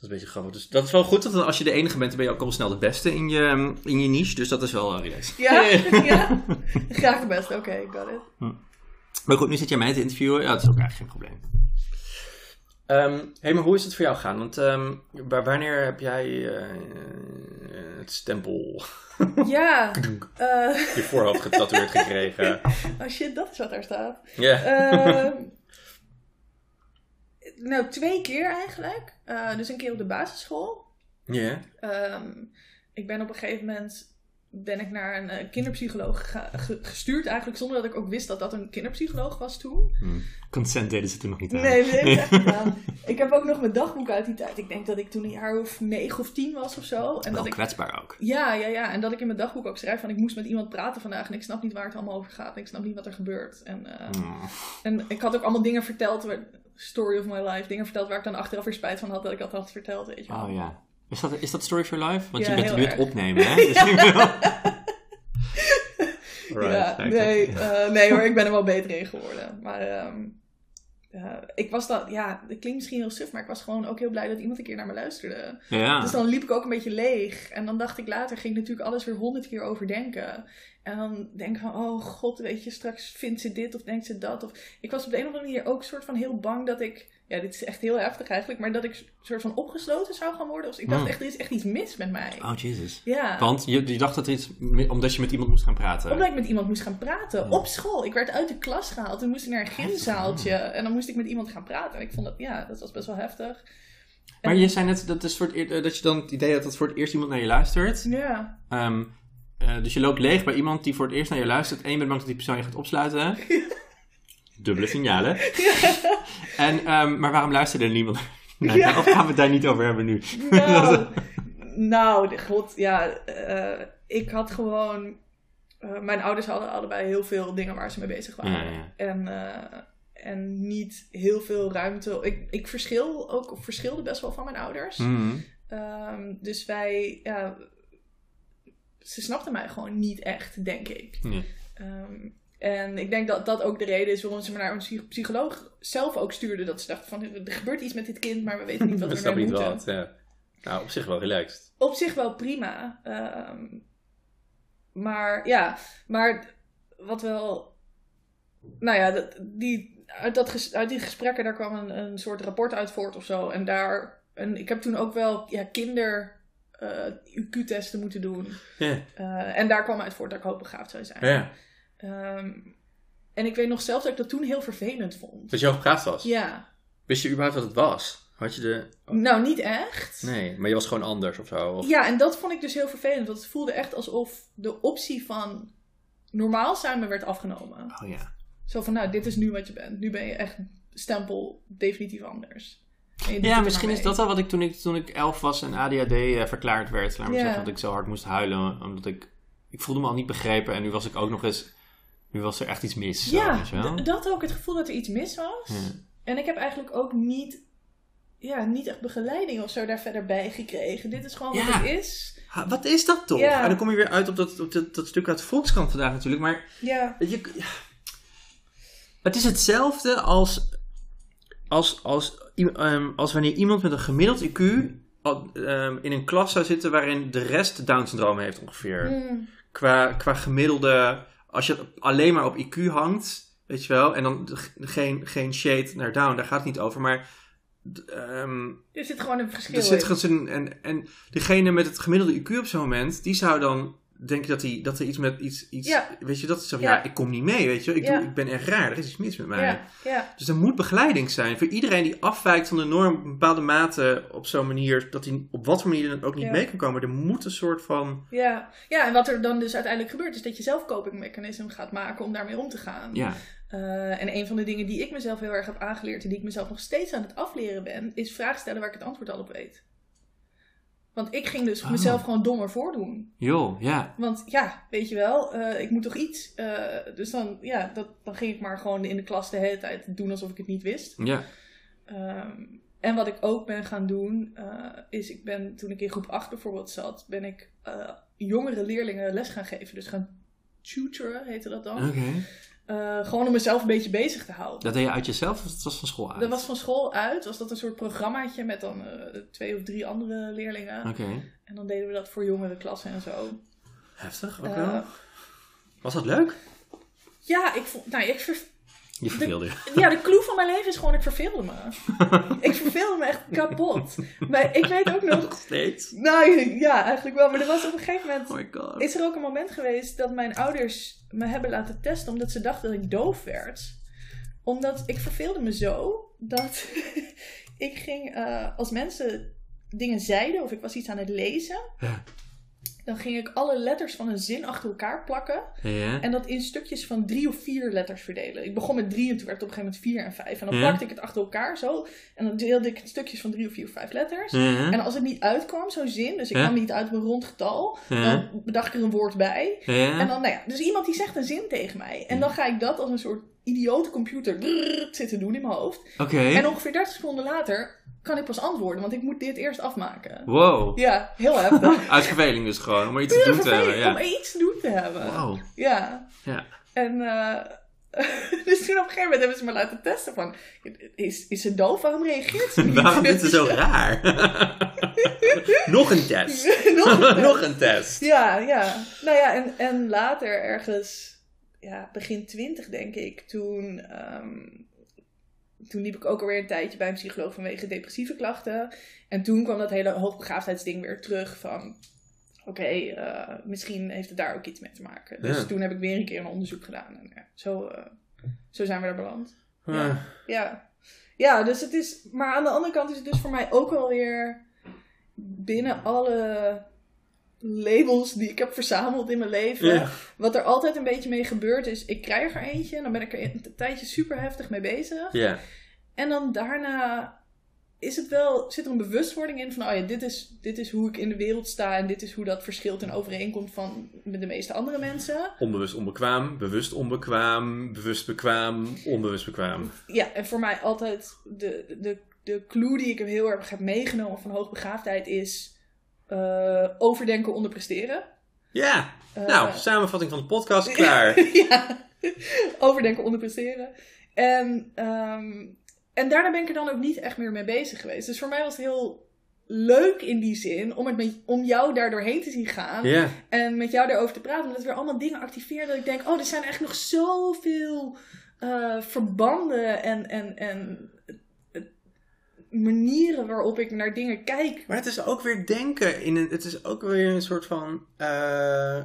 Is een beetje grappig. Dus dat is wel goed, dat als je de enige bent, dan ben je ook al snel de beste in je, in je niche. Dus dat is wel uh, relaxed. Ja, [LAUGHS] ja. Graag de beste. Oké, got it. Maar goed, nu zit jij mij te interviewen. Ja, dat is ook eigenlijk geen probleem. Ehm hey, maar hoe is het voor jou gegaan? Want ehm, wa- wanneer heb jij eh, het stempel [LAUGHS] Ja. [LAUGHS] eh, je voorhoofd getatoeëerd gekregen? oh shit, dat is wat daar staat. Ja. Ehm, nou, twee keer eigenlijk. Eh, dus een keer op de basisschool. Ja. Ehm, ik ben op een gegeven moment ben ik naar een eh, kinderpsycholoog ge- gestuurd eigenlijk zonder dat ik ook wist dat dat een kinderpsycholoog was toen. Consent deden ze toen nog niet aan. Nee, dat heb ik echt gedaan. [LAUGHS] Ik heb ook nog mijn dagboek uit die tijd. Ik denk dat ik toen een jaar of negen of tien was of zo. En dat ik, kwetsbaar ook. ja, ja, ja. En dat ik in mijn dagboek ook schrijf van ik moest met iemand praten vandaag en ik snap niet waar het allemaal over gaat. En ik snap niet wat er gebeurt. En, eh, Mm. en ik had ook allemaal dingen verteld, waar- story of my life, dingen verteld waar ik dan achteraf weer spijt van had dat ik dat had verteld, weet je wel. Oh ja. Is dat, is dat Story of Your Life? Want Ja, je bent nu het erg. opnemen, hè? [LAUGHS] Dus [LAUGHS] ja, nee, eh, nee hoor, ik ben er wel beter in geworden. Maar ehm, ja, ik was dan, ja, dat klinkt misschien heel suf, maar ik was gewoon ook heel blij dat iemand een keer naar me luisterde. Ja. Dus dan liep ik ook een beetje leeg. En dan dacht ik later, ging ik natuurlijk alles weer honderd keer overdenken. En dan denk ik van, oh god, weet je, straks vindt ze dit of denkt ze dat. Of, ik was op de een of andere manier ook soort van heel bang dat ik, ja, dit is echt heel heftig eigenlijk, maar dat ik soort van opgesloten zou gaan worden. Dus ik dacht Hmm. echt, er is echt iets mis met mij. Oh, jezus. Ja. Want je, je dacht dat er iets... Omdat je met iemand moest gaan praten. Omdat ik met iemand moest gaan praten. Hmm. Op school. Ik werd uit de klas gehaald. Toen moest ik naar een gymzaaltje. En dan moest ik met iemand gaan praten. En ik vond dat, ja, dat was best wel heftig. Maar je zei net dat, is voor het, eh, dat je dan het idee had dat voor het eerst iemand naar je luistert. Ja. Ehm, eh, dus je loopt leeg bij iemand die voor het eerst naar je luistert. En je bent bang dat die persoon je gaat opsluiten. [LAUGHS] Dubbele signalen. [LAUGHS] En, ehm, maar waarom luisterde er niemand [LAUGHS] naar Ja. Of gaan we het daar niet over hebben nu? Nou, nou, god, ja. eh, ik had gewoon... eh, mijn ouders hadden allebei heel veel dingen waar ze mee bezig waren. Ja, ja. En, en niet heel veel ruimte. Ik, ik verschil ook, verschilde best wel van mijn ouders. Mhm. Ehm, dus wij, ja, ze snapten mij gewoon niet echt, denk ik. Nee. Ehm, en ik denk dat dat ook de reden is waarom ze me naar een psych- psycholoog zelf ook stuurden. Dat ze dachten van, er gebeurt iets met dit kind, maar we weten niet [LAUGHS] wat we snap ermee niet moeten. wat. Ja. Nou, op zich wel relaxed. Op zich wel prima. Ehm, maar ja, maar wat wel... Nou ja, dat, die, uit, dat ges- uit die gesprekken daar kwam een, een soort rapport uit voort of zo. En daar... En ik heb toen ook wel ja, kinder... eh, IQ-testen moeten doen. Eh, en daar kwam uit voort dat ik hoogbegaafd zou zijn. ja. Ehm, en ik weet nog zelf dat ik dat toen heel vervelend vond. Dat je hoogbegaafd was. Ja. Wist je überhaupt wat het was? Had je de... Nou, niet echt. Nee, maar je was gewoon anders of zo? Of... Ja, en dat vond ik dus heel vervelend. Want het voelde echt alsof de optie van normaal zijn me werd afgenomen. Oh ja. Zo van, nou, dit is nu wat je bent. Nu ben je echt stempel definitief anders. Ja, misschien is dat wel wat ik toen ik, toen ik elf was en ADHD eh, verklaard werd. Laat maar zeggen dat ik zo hard moest huilen. Omdat ik... Ik voelde me al niet begrepen. En nu was ik ook nog eens... Nu was er echt iets mis. zo, Ja, d- dat ook. Het gevoel dat er iets mis was. Ja. En ik heb eigenlijk ook niet, ja, niet echt begeleiding of zo daar verder bij gekregen. Dit is gewoon wat het is. Ha, Wat is dat toch? Ja. En dan kom je weer uit op dat, op dat, dat stuk uit de Volkskrant vandaag natuurlijk. Maar Ja, je, ja. het is hetzelfde als, als, als, ehm, als wanneer iemand met een gemiddeld IQ ehm, in een klas zou zitten waarin de rest Down-syndroom heeft ongeveer. Mm, Qua, qua gemiddelde, als je alleen maar op IQ hangt, Weet je wel? En dan geen, geen shade naar down, daar gaat het niet over. Maar ehm, Er zit gewoon een verschil er zit in. een, en, en degene met het gemiddelde IQ op zo'n moment, die zou dan denken dat, hij, dat er iets met iets, iets Ja. weet je, dat is zo van, Ja. ja. ik kom niet mee, weet je. Ik, Ja. doe, ik ben echt raar, er is iets mis met mij. Dus er moet begeleiding zijn voor iedereen die afwijkt van de norm op een bepaalde mate op zo'n manier, dat hij op wat voor manier dan ook niet mee kan komen. Er moet een soort van, Ja. ja, en wat er dan dus uiteindelijk gebeurt, is dat je zelf copingmechanisme gaat maken om daarmee om te gaan. ja, Eh, en een van de dingen die ik mezelf heel erg heb aangeleerd en die ik mezelf nog steeds aan het afleren ben, is vragen stellen waar ik het antwoord al op weet. Want ik ging dus Oh. mezelf gewoon dommer voordoen. joh, ja. Want ja, weet je wel, eh, ik moet toch iets. Eh, dus dan, ja, dat, dan ging ik maar gewoon in de klas de hele tijd doen alsof ik het niet wist. Ja, Ehm, en wat ik ook ben gaan doen, eh, is ik ben toen ik in groep 8 bijvoorbeeld zat, ben ik jongere leerlingen les gaan geven. Dus gaan tutoren, heette dat dan. oké. Eh, gewoon om mezelf een beetje bezig te houden. Dat deed je uit jezelf of dat was van school uit? Dat was van school uit, was dat een soort programmaatje met dan eh, twee of drie andere leerlingen. Oké. En dan deden we dat voor jongere klassen en zo. Heftig, ook Eh, wel. Was dat leuk? ja, ik vond, nou, ik ver- Je verveelde je. ja, de clue van mijn leven is gewoon, ik verveelde me. [LAUGHS] ik verveelde me echt kapot. Maar ik weet ook nog, Nog steeds? nou ja, eigenlijk wel, maar er was op een gegeven moment Oh my god. Is er ook een moment geweest dat mijn ouders me hebben laten testen omdat ze dachten dat ik doof werd? Omdat ik verveelde me zo dat [LAUGHS] ik ging, eh, als mensen dingen zeiden of ik was iets aan het lezen, Ja. Dan ging ik alle letters van een zin achter elkaar plakken Ja. en dat in stukjes van drie of vier letters verdelen. Ik begon met drie en toen werd het op een gegeven moment vier en vijf. En dan Ja. plakte ik het achter elkaar zo en dan deelde ik het stukjes van drie of vier of vijf letters. Ja. En als het niet uitkwam, zo'n zin, dus ik kwam niet uit op een rond getal, dan bedacht ik er een woord bij. Ja. En dan, nou ja, dus iemand die zegt een zin tegen mij. En dan ga ik dat als een soort idiote computer brrr, zitten doen in mijn hoofd. Oké. En ongeveer 30 seconden later kan ik pas antwoorden, want ik moet dit eerst afmaken. Wow. Ja, heel heftig. [LAUGHS] Uit verveling dus gewoon, om iets te doen te hebben. Ja. Om iets te doen te hebben. Wow. Ja. Ja. En eh, [LAUGHS] dus toen op een gegeven moment hebben ze me laten testen van, is, is ze doof? Waarom reageert ze [LAUGHS] niet? Waarom is zo raar? Nog een test. Nog een Nog een test. Ja, ja. Nou ja, en, en later ergens, ja, begin twintig denk ik, toen, ehm, toen liep ik ook alweer een tijdje bij een psycholoog vanwege depressieve klachten. En toen kwam dat hele hoogbegaafdheidsding weer terug van, oké, eh, misschien heeft het daar ook iets mee te maken. Dus Ja. toen heb ik weer een keer een onderzoek gedaan en ja, zo, eh, zo zijn we daar beland. Ah. Ja. Ja, dus het is. Maar aan de andere kant is het dus voor mij ook wel weer binnen alle labels die ik heb verzameld in mijn leven. Ja. Wat er altijd een beetje mee gebeurt is, ik krijg er eentje en dan ben ik er een tijdje super heftig mee bezig. Ja. En dan daarna is het wel, zit er een bewustwording in van, oh ja, dit is, dit is hoe ik in de wereld sta en dit is hoe dat verschilt en overeenkomt van met de meeste andere mensen. Onbewust onbekwaam, bewust onbekwaam, bewust bekwaam, onbewust bekwaam. Ja, en voor mij altijd de, de, de clue die ik er heel erg heb meegenomen van hoogbegaafdheid is eh, overdenken onder presteren. Ja. Eh, Nou, samenvatting van de podcast [LAUGHS] klaar. [LAUGHS] ja, overdenken onder presteren. En, ehm, en daarna ben ik er dan ook niet echt meer mee bezig geweest. Dus voor mij was het heel leuk in die zin om, het met, om jou daar doorheen te zien gaan. En met jou daarover te praten. Omdat het weer allemaal dingen activeert. Dat ik denk, oh, er zijn echt nog zoveel eh, verbanden en, en, en manieren waarop ik naar dingen kijk. Maar het is ook weer denken. In een, het is ook weer een soort van. eh,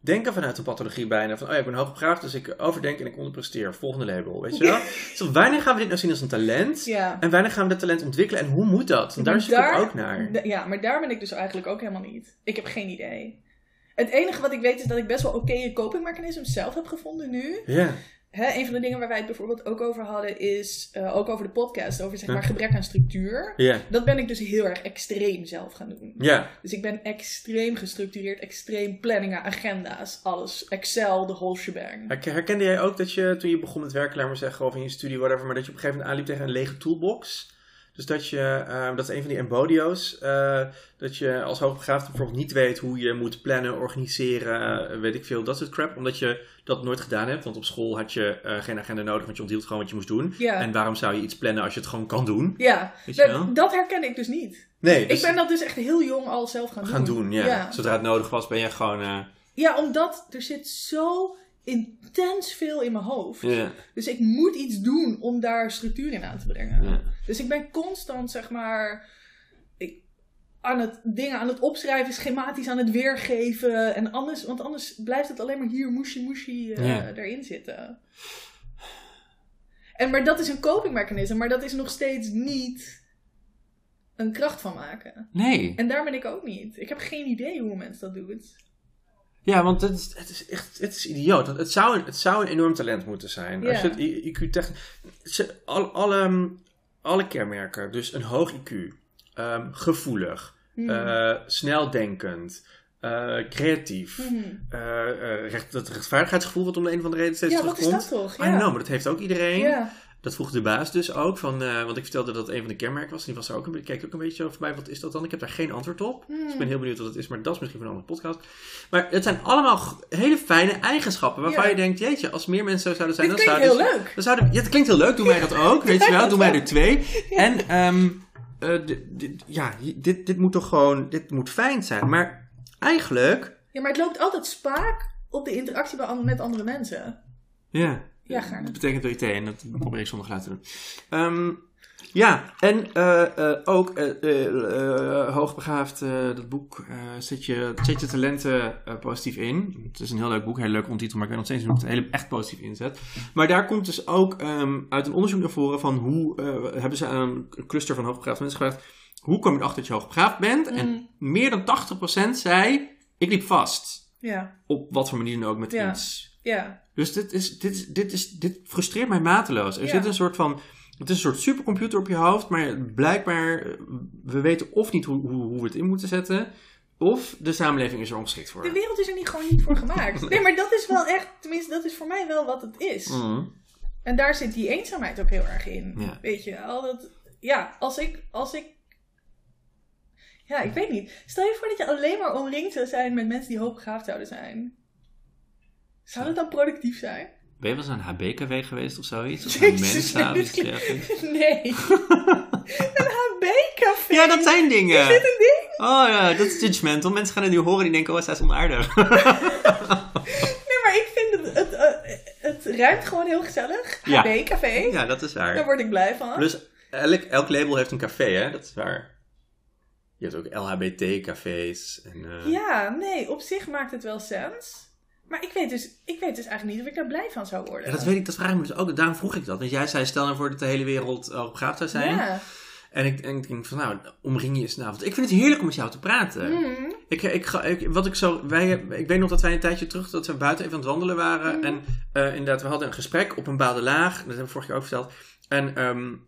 denken vanuit de pathologie bijna. Van, oh ja, ik ben hoogbegaafd, dus ik overdenk en ik onderpresteer. Volgende label, weet je wel? Dus wanneer gaan we dit nou zien als een talent? Ja. En wanneer gaan we dat talent ontwikkelen? En hoe moet dat? Want daar zoek ik ook naar. Ja, maar daar ben ik dus eigenlijk ook helemaal niet. Ik heb geen idee. Het enige wat ik weet is dat ik best wel oké copingmechanismes zelf heb gevonden nu. Ja. Hè, een van de dingen waar wij het bijvoorbeeld ook over hadden is, eh, ook over de podcast, over zeg maar gebrek aan structuur. Ja. Dat ben ik dus heel erg extreem zelf gaan doen. Ja. Dus ik ben extreem gestructureerd, extreem planningen, agenda's, alles. Excel, de whole shebang. Herken- Herkende jij ook dat je toen je begon met werken, laat maar zeggen, of in je studie, whatever, maar dat je op een gegeven moment aanliep tegen een lege toolbox? Dus dat je, eh, dat is een van die embodio's, eh, dat je als hoogbegaafde bijvoorbeeld niet weet hoe je moet plannen, organiseren, eh, weet ik veel, dat soort crap, omdat je dat nooit gedaan hebt. Want op school had je eh, geen agenda nodig, want je onthield gewoon wat je moest doen. Ja. En waarom zou je iets plannen als je het gewoon kan doen? Ja, dat, dat herken ik dus niet. Nee, dus Ik ben dat dus echt heel jong al zelf gaan doen. gaan doen, ja. ja. Zodra het nodig was, ben je gewoon... Ja, omdat er zit zo intens veel in mijn hoofd. Dus ik moet iets doen om daar structuur in aan te brengen. Dus ik ben constant, zeg maar, ik, aan het dingen aan het opschrijven, schematisch aan het weergeven. En anders, want anders blijft het alleen maar hier moeshi eh, Ja. erin zitten. En, maar dat is een copingmechanisme, maar dat is nog steeds niet een kracht van maken. Nee. En daar ben ik ook niet. Ik heb geen idee hoe een mens dat doet. Ja, want het is, het is echt het is idioot. Het zou, een, het zou een enorm talent moeten zijn. Ja. Als je het IQ technisch... ze- Alle, alle, alle kenmerken, dus een hoog IQ, ehm, gevoelig, Hmm. eh, sneldenkend, eh, creatief, Hmm. eh, recht, dat rechtvaardigheidsgevoel wat om de een of andere reden steeds Ja, wat is terugkomt. dat toch? I know, maar dat heeft ook iedereen. Ja. Dat vroeg de baas dus ook. Van, eh, want ik vertelde dat het een van de kenmerken was. Die was er ook een, keek ook een beetje over bij. Wat is dat dan? Ik heb daar geen antwoord op. Hmm. Dus ik ben heel benieuwd wat het is. Maar dat is misschien voor een andere podcast. Maar het zijn allemaal hele fijne eigenschappen. Waarvan Ja. je denkt, jeetje, als meer mensen zo zouden zijn... Dit dan klinkt heel zouden leuk. Dan zouden, ja, het klinkt heel leuk. Doe mij dat ook. Weet je wel. Doe mij er twee. [LAUGHS] Ja. En ehm, eh, ja, dit, dit moet toch gewoon... Dit moet fijn zijn. Maar eigenlijk... Ja, maar het loopt altijd spaak op de interactie met andere mensen. Ja. Ja, gaarne. Dat betekent WT en dat probeer ik zonder geluid te doen. Ehm, ja, en eh, eh, ook eh, eh, eh, hoogbegaafd, eh, dat boek, eh, zet, je, zet je talenten eh, positief in. Het is een heel leuk boek, heel leuk ondertitel, maar ik weet nog steeds niet hoe het hele, echt positief inzet. Maar daar komt dus ook ehm, uit een onderzoek naar voren van hoe, eh, hebben ze aan een cluster van hoogbegaafde mensen gevraagd, hoe kom je erachter dat je hoogbegaafd bent? En Mm. meer dan 80% zei, ik liep vast. Ja, Op wat voor manier dan ook met Ja. iets. ja. Dus dit, is, dit, is, dit, is, dit frustreert mij mateloos. Er Ja. zit een soort van. Het is een soort supercomputer op je hoofd, maar blijkbaar, eh, we weten of niet hoe, hoe, hoe we het in moeten zetten, of de samenleving is er ongeschikt voor. De wereld is er niet gewoon niet voor gemaakt. [LAUGHS] Nee, maar dat is wel echt, tenminste, dat is voor mij wel wat het is. Mhm. En daar zit die eenzaamheid ook heel erg in. Ja. Weet je, al dat, ja, als ik, als ik, ja, ik weet niet. Stel je voor dat je alleen maar omringd zou zijn met mensen die hoogbegaafd zouden zijn. Zou dat dan productief zijn? Ben je wel eens een HB-KW geweest of zoiets? Of [LAUGHS] [LAUGHS] een of nee, een HB-café. Ja, dat zijn dingen. Is dit een ding? Oh ja, dat is judgmental. Mensen gaan het nu horen die denken, oh, zij is onaardig. [LAUGHS] Nee, maar ik vind het, het, eh, het ruikt gewoon heel gezellig. Ja. HB-café. ja, dat is Daar waar. word ik blij van. Plus, elk, elk label heeft een café, hè? Dat is waar. Je hebt ook LHBT-cafés. En, eh, Ja, nee, op zich maakt het wel sens. Maar ik weet, dus, ik weet dus eigenlijk niet of ik daar blij van zou worden. Ja, dat weet ik, dat vraag ik me dus ook. Daarom vroeg ik dat. Want jij zei, stel nou voor dat de hele wereld uh, opgegaafd zou zijn. Ja. En ik, en ik denk van, nou, omring je eens nou. Want ik vind het heerlijk om met jou te praten. Mhm. Ik, ik, ga, ik, wat ik, zo, wij, ik weet nog dat wij een tijdje terug, dat we buiten even aan het wandelen waren. Mhm. En eh, inderdaad, we hadden een gesprek op een bepaalde laag. Dat hebben we vorige keer ook verteld. En ehm eh,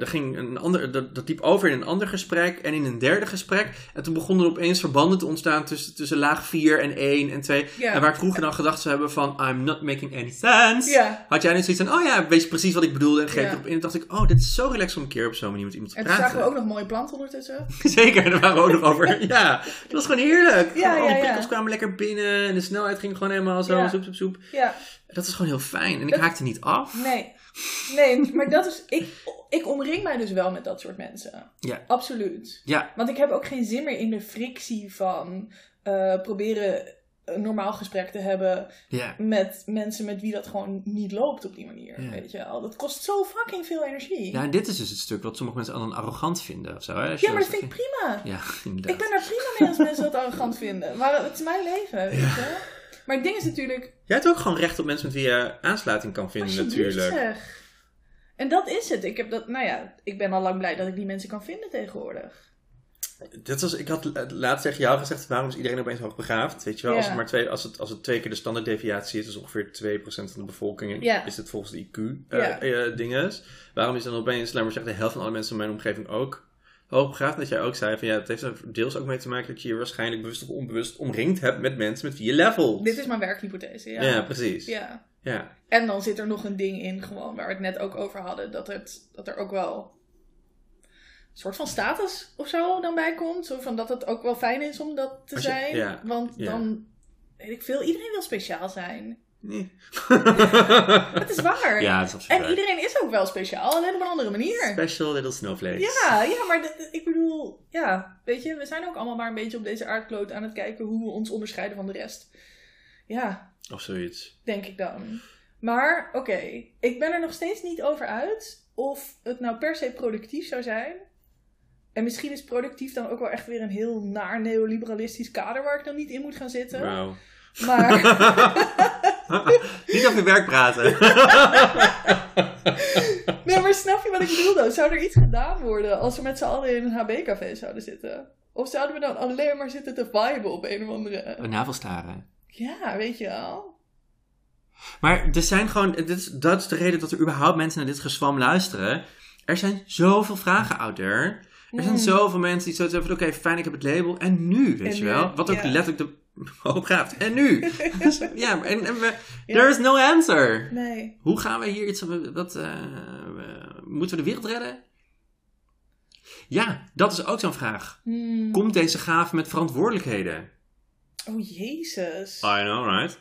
er ging een ander, dat, dat liep over in een ander gesprek en in een derde gesprek. En toen begonnen er opeens verbanden te ontstaan tussen, tussen laag 4 en 1 en 2. Ja. En waar ik vroeger dan gedacht zou hebben van, I'm not making any sense. Had jij nu zoiets van, oh ja, weet je precies wat ik bedoelde en geef erop in. En dacht ik, oh, dit is zo relaxed om een keer op zo'n manier met iemand te En toen praten. zagen we ook nog mooie planten ondertussen. [LAUGHS] Zeker, daar waren we ook nog over. [LAUGHS] Ja, dat was gewoon heerlijk. Ja, Gewoon, al die ja, ja. prikkels kwamen lekker binnen en de snelheid ging gewoon helemaal zo, soep, soep, soep. Ja, Dat is gewoon heel fijn. En ik Dat- haakte niet af. nee. Nee, maar dat is... Ik, ik omring mij dus wel met dat soort mensen. Ja. Absoluut. Ja, Want ik heb ook geen zin meer in de frictie van eh, proberen een normaal gesprek te hebben ja. met mensen met wie dat gewoon niet loopt op die manier. Ja. Weet je wel. Dat kost zo fucking veel energie. Ja, en dit is dus het stuk wat sommige mensen dan arrogant vinden of zo. Hè? Ja, maar dat vind ik prima. Ja, [LAUGHS] inderdaad. Ik ben daar prima mee als mensen dat arrogant vinden. Maar het is mijn leven, weet je. Maar het ding is natuurlijk... Jij hebt ook gewoon recht op mensen met wie je aansluiting kan vinden natuurlijk. zeg. En dat is het. Ik heb dat, nou ja, ik ben al lang blij dat ik die mensen kan vinden tegenwoordig. Dit was, ik had laatst tegen jou gezegd, waarom is iedereen opeens hoogbegaafd? Weet je wel, als, het maar twee, als, het, als het twee keer de standaarddeviatie is, dus ongeveer 2% van de bevolking, Ja. is het volgens de Ja. IQ-dinges. Waarom is dan opeens, laat maar zeggen, de helft van alle mensen in mijn omgeving ook hoogbegaafd? Dat jij ook zei van ja, het heeft er deels ook mee te maken dat je je waarschijnlijk bewust of onbewust omringd hebt met mensen met wie je levelt. Dit is mijn werkhypothese, ja. ja. precies. Ja. Ja. En dan zit er nog een ding in, gewoon waar we het net ook over hadden, dat, het, dat er ook wel een soort van status of zo dan bij komt. Zo van dat het ook wel fijn is om dat te je- zijn. ja, Want ja. dan, weet ik veel, iedereen wil speciaal zijn. Nee. [LAUGHS] Het is waar. ja, dat is absoluut En waar. iedereen is ook wel speciaal, alleen op een andere manier. Special little snowflakes. Ja, ja, maar ik bedoel, ja, weet je, we zijn ook allemaal maar een beetje op deze aardkloot aan het kijken hoe we ons onderscheiden van de rest. Ja, Of zoiets. denk ik dan. Maar oké, ik ben er nog steeds niet over uit of het nou per se productief zou zijn. En misschien is productief dan ook wel echt weer een heel naar neoliberalistisch kader waar ik dan niet in moet gaan zitten. Wauw. Maar [LAUGHS] [LAUGHS] Niet over je werk praten. [LAUGHS] Nee, maar snap je wat ik bedoel dan? Zou er iets gedaan worden als we met z'n allen in een HB-café zouden zitten? Of zouden we dan alleen maar zitten te viben op een of andere... Navelstaren. Ja, weet je wel. Maar er zijn gewoon, dit is, dat is de reden dat er überhaupt mensen naar dit gezwam luisteren. Er zijn zoveel vragen out there. Er zijn Mm. zoveel mensen die zoiets hebben van, oké, fijn, ik heb het label. En nu, weet En je wel? Wat ook ja. letterlijk de [LAUGHS] hoop gaat. En nu? Dus, ja, en, en we, Ja. there is no answer. Nee. Hoe gaan we hier iets, wat, eh, moeten we de wereld redden? Ja, dat is ook zo'n vraag. Hmm. Komt deze gave met verantwoordelijkheden? Oh, jezus. I know, right?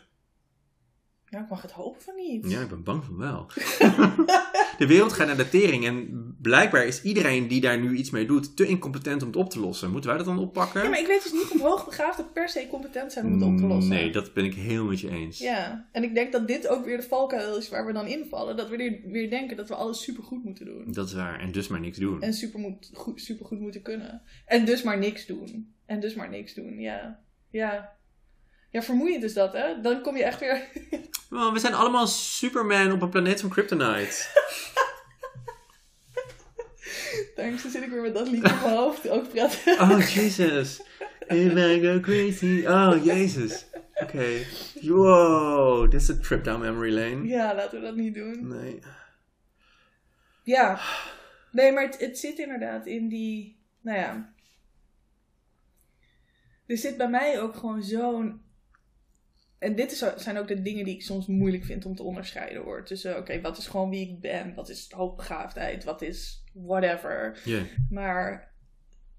Nou, ik mag het hopen van niet. Ja, ik ben bang van wel. [LAUGHS] de wereld gaat naar de tering en blijkbaar is iedereen die daar nu iets mee doet te incompetent om het op te lossen. Moeten wij dat dan oppakken? Ja, maar ik weet dus niet of hoogbegaafden per se competent zijn om het op te lossen. Nee, dat ben ik heel met je eens. Ja, en ik denk dat dit ook weer de valkuil is waar we dan invallen. Dat we weer, weer denken dat we alles supergoed moeten doen. Dat is waar. En dus maar niks doen. En super moet, goed, supergoed moeten kunnen. En dus maar niks doen. En dus maar niks doen, ja. Ja. Ja, vermoeiend is dat, hè? Dan kom je echt weer... [LAUGHS] Oh, we zijn allemaal Superman op een planeet van Kryptonite. [LAUGHS] Thanks, dan zit ik weer met dat liedje in mijn hoofd ook praten. [LAUGHS] Oh, Jesus. If I go crazy. Oh, Jezus. Oké. Wow, dit is een trip down memory lane. Ja, laten we dat niet doen. Nee. Ja. Nee, maar het, het zit inderdaad in die... Nou ja. Er zit bij mij ook gewoon zo'n... En dit is, zijn ook de dingen die ik soms moeilijk vind om te onderscheiden hoor. Tussen, oké, wat is gewoon wie ik ben? Wat is hoogbegaafdheid? Wat is whatever? Maar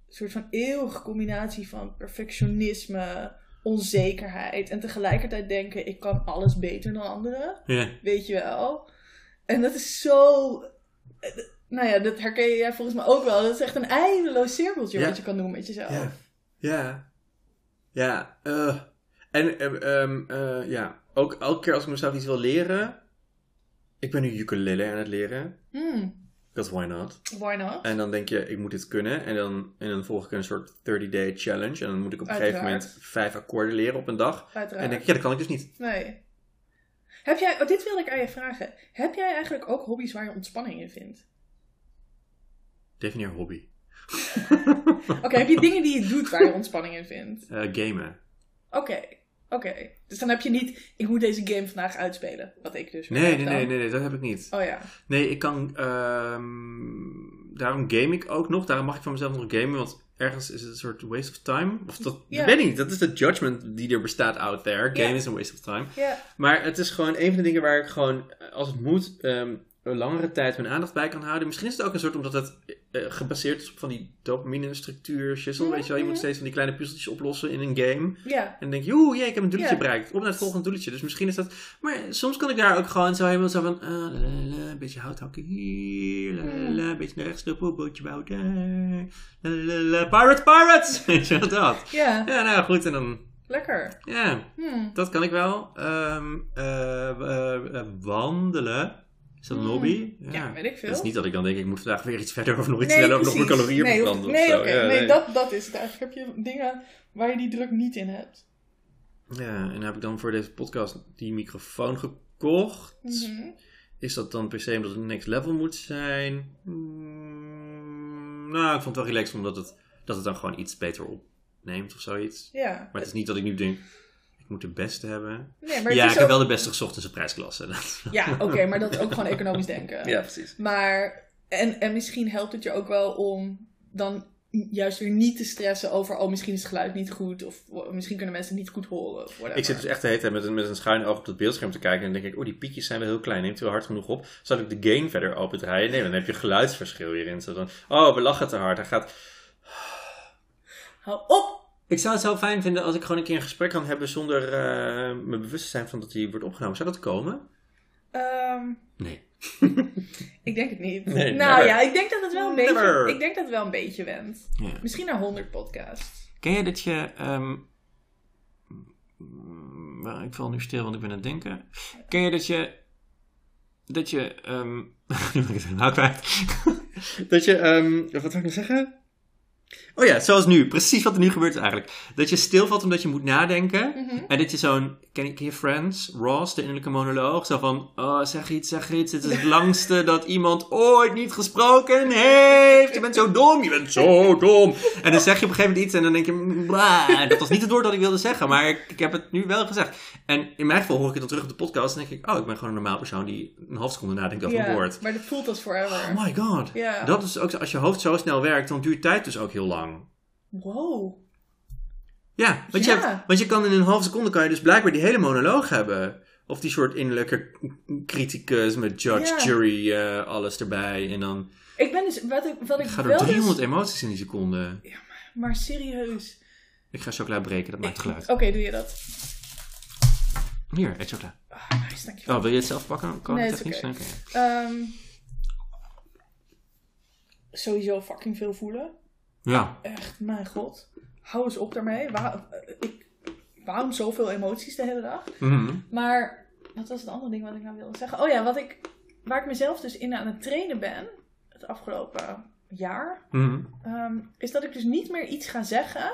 een soort van eeuwige combinatie van perfectionisme, onzekerheid en tegelijkertijd denken: ik kan alles beter dan anderen. Ja. Weet je wel? En dat is zo. Nou ja, dat herken jij volgens mij ook wel. Dat is echt een eindeloos cirkeltje wat je kan doen met jezelf. Ja. Ja. Ja. eh. En ehm, ehm, eh, ja, ook elke keer als ik mezelf iets wil leren. Ik ben nu ukulele aan het leren. Hmm, Because why not? why not? En dan denk je, ik moet dit kunnen. En dan, en dan volg ik een soort 30-day challenge. En dan moet ik op een gegeven moment vijf akkoorden leren op een dag. En Uiteraard. dan denk ik, ja, dat kan ik dus niet. Nee. Heb jij, oh, dit wilde ik aan je vragen. Heb jij eigenlijk ook hobby's waar je ontspanning in vindt? Definieer hobby. [LAUGHS] Oké, heb je dingen die je doet waar je ontspanning in vindt? Eh, gamen. Oké, oké. Dus dan heb je niet, ik moet deze game vandaag uitspelen. Wat ik dus Nee, nee, nee, nee, nee, dat heb ik niet. Oh ja. Nee, ik kan. ehm, daarom game ik ook nog. Daarom mag ik van mezelf nog gamen. Want ergens is het een soort waste of time. Of dat. Ja. Ik weet niet. Dat is de judgment die er bestaat out there. Game is een waste of time. Ja, Maar het is gewoon een van de dingen waar ik gewoon, eh, als het moet, ehm, een langere tijd mijn aandacht bij kan houden. Misschien is het ook een soort omdat het eh, gebaseerd is op van die dopamine structuur, shizzle, Mhm, weet je wel. Je moet mhm. steeds van die kleine puzzeltjes oplossen in een game. ja. En dan denk je, oeh, ik heb een doeletje Ja. bereikt. Op naar het volgende doeletje. Dus misschien is dat... Maar soms kan ik daar ook gewoon zo helemaal zo van... ah, la, een beetje hout hakken hier. La, la, la, een beetje naar rechts lopen, bootje bouwen daar. La, la, la, pirates, pirates! [LAUGHS] Weet je wel, dat. Ja, Ja, nou goed. En dan... lekker. Ja, Hmm. dat kan ik wel. Ehm, eh, eh, eh, wandelen. Is dat een Hmm. hobby? Ja, weet ik veel. Het is niet dat ik dan denk, ik moet vandaag weer iets verder of nog iets Nee, sneller of nog mijn calorieën nee, hoeft- of Nee, zo. Ja, nee, Dat, dat is het eigenlijk. Heb je dingen waar je die druk niet in hebt? Ja, en heb ik dan voor deze podcast die microfoon gekocht. Mhm. Is dat dan per se omdat het next level moet zijn? Hmm, nou, ik vond het wel relaxed omdat het, dat het dan gewoon iets beter opneemt of zoiets. Ja. Maar het is niet dat ik nu denk, moet de beste hebben. Nee, maar Ja, het ik is heb wel de beste gezocht in zijn prijsklasse. [LAUGHS] Ja, oké, maar dat is ook gewoon economisch denken. precies. Maar, en, en misschien helpt het je ook wel om dan juist weer niet te stressen over, oh, misschien is het geluid niet goed, of oh, misschien kunnen mensen het niet goed horen, whatever. Ik zit dus echt de hele tijd met een, met een schuin oog op het beeldscherm te kijken. En dan denk ik, oh, die piekjes zijn wel heel klein. Neemt hij wel hard genoeg op? Zal ik de gain verder opendraaien? Nee, dan heb je geluidsverschil hierin. Zo dan, oh, we lachen te hard. Hij gaat... Hou op! Ik zou het zo fijn vinden als ik gewoon een keer een gesprek kan hebben zonder eh, me bewust te zijn van dat hij wordt opgenomen. Zou dat komen? Ehm, Nee. [LAUGHS] ik denk het niet. Nee, nou never. ja, ik denk dat het wel een Never. beetje, ik denk dat het wel een beetje went. Ja. Misschien naar 100 podcasts. Ken je dat je... ehm, mm, ik val nu stil, want ik ben aan het denken. Ken je dat je... Dat je... ehm [LAUGHS] nu ben ik het helemaal kwijt. [LAUGHS] dat je... wat zou ik nou zeggen? Oh ja, zoals nu. Precies wat er nu gebeurt eigenlijk. Dat je stilvalt omdat je moet nadenken. Mhm. En dat je zo'n... Ken ken je Friends? Ross, de innerlijke monoloog. Zo van... Oh, zeg iets, zeg iets. Dit is het [LAUGHS] langste dat iemand ooit niet gesproken heeft. Je bent zo dom. Je bent zo dom. En dan zeg je op een gegeven moment iets en dan denk je... "Mm, blah." Dat was niet het woord dat ik wilde zeggen. Maar ik, ik heb het nu wel gezegd. En in mijn geval hoor ik het dan terug op de podcast. En denk ik... Oh, ik ben gewoon een normaal persoon die een half seconde nadenkt over een Ja, woord. maar dat voelt als forever. Oh my god. Ja. Dat is ook als je hoofd zo snel werkt, dan duurt tijd dus ook heel lang. Wow. Ja, want, Je Ja. hebt, want je kan in een half seconde kan je dus blijkbaar die hele monoloog hebben. Of die soort innerlijke criticus met judge, Ja. jury, eh, alles erbij. En dan Ik ben dus, wat ik, wat ik er dus- 300 emoties in die seconde. Maar serieus. Ik ga chocola breken, dat maakt geluid. Oké, doe je dat. Hier, eet chocola. Ah, nice, dankjewel. Oh, wil je het zelf pakken? Kan Nee, het technisch? Ehm, sowieso fucking veel voelen. Ja. Echt, mijn god. Hou eens op daarmee. Waar, ik, waarom zoveel emoties de hele dag? Mhm. Maar, wat was het andere ding wat ik nou wilde zeggen? Oh ja, wat ik, waar ik mezelf dus in aan het trainen ben, het afgelopen jaar, Mhm. ehm, is dat ik dus niet meer iets ga zeggen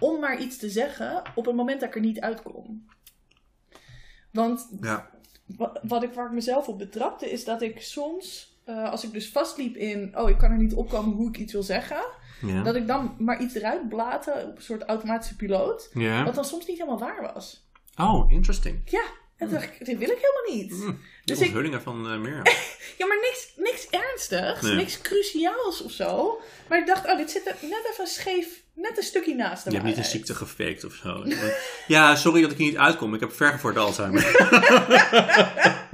om maar iets te zeggen op het moment dat ik er niet uitkom. Want Ja. wa- wat ik, waar ik mezelf op betrapte, is dat ik soms, eh, als ik dus vastliep in, oh, ik kan er niet opkomen hoe ik iets wil zeggen, Ja. dat ik dan maar iets eruit blaatte op een soort automatische piloot, ja. wat dan soms niet helemaal waar was. Oh, interesting. Ja, en toen dacht ik, dit wil ik helemaal niet. Mm. Dus De ik- onthullingen van eh Mirjam. [LAUGHS] Ja, maar niks, niks ernstigs, Nee. niks cruciaals of zo. Maar ik dacht, oh, dit zit er net even scheef, net een stukje naast de Je hebt niet een ziekte gefaked of zo. [LAUGHS] Ja, sorry dat ik hier niet uitkom. Ik heb vergevoerd Alzheimer. [LAUGHS]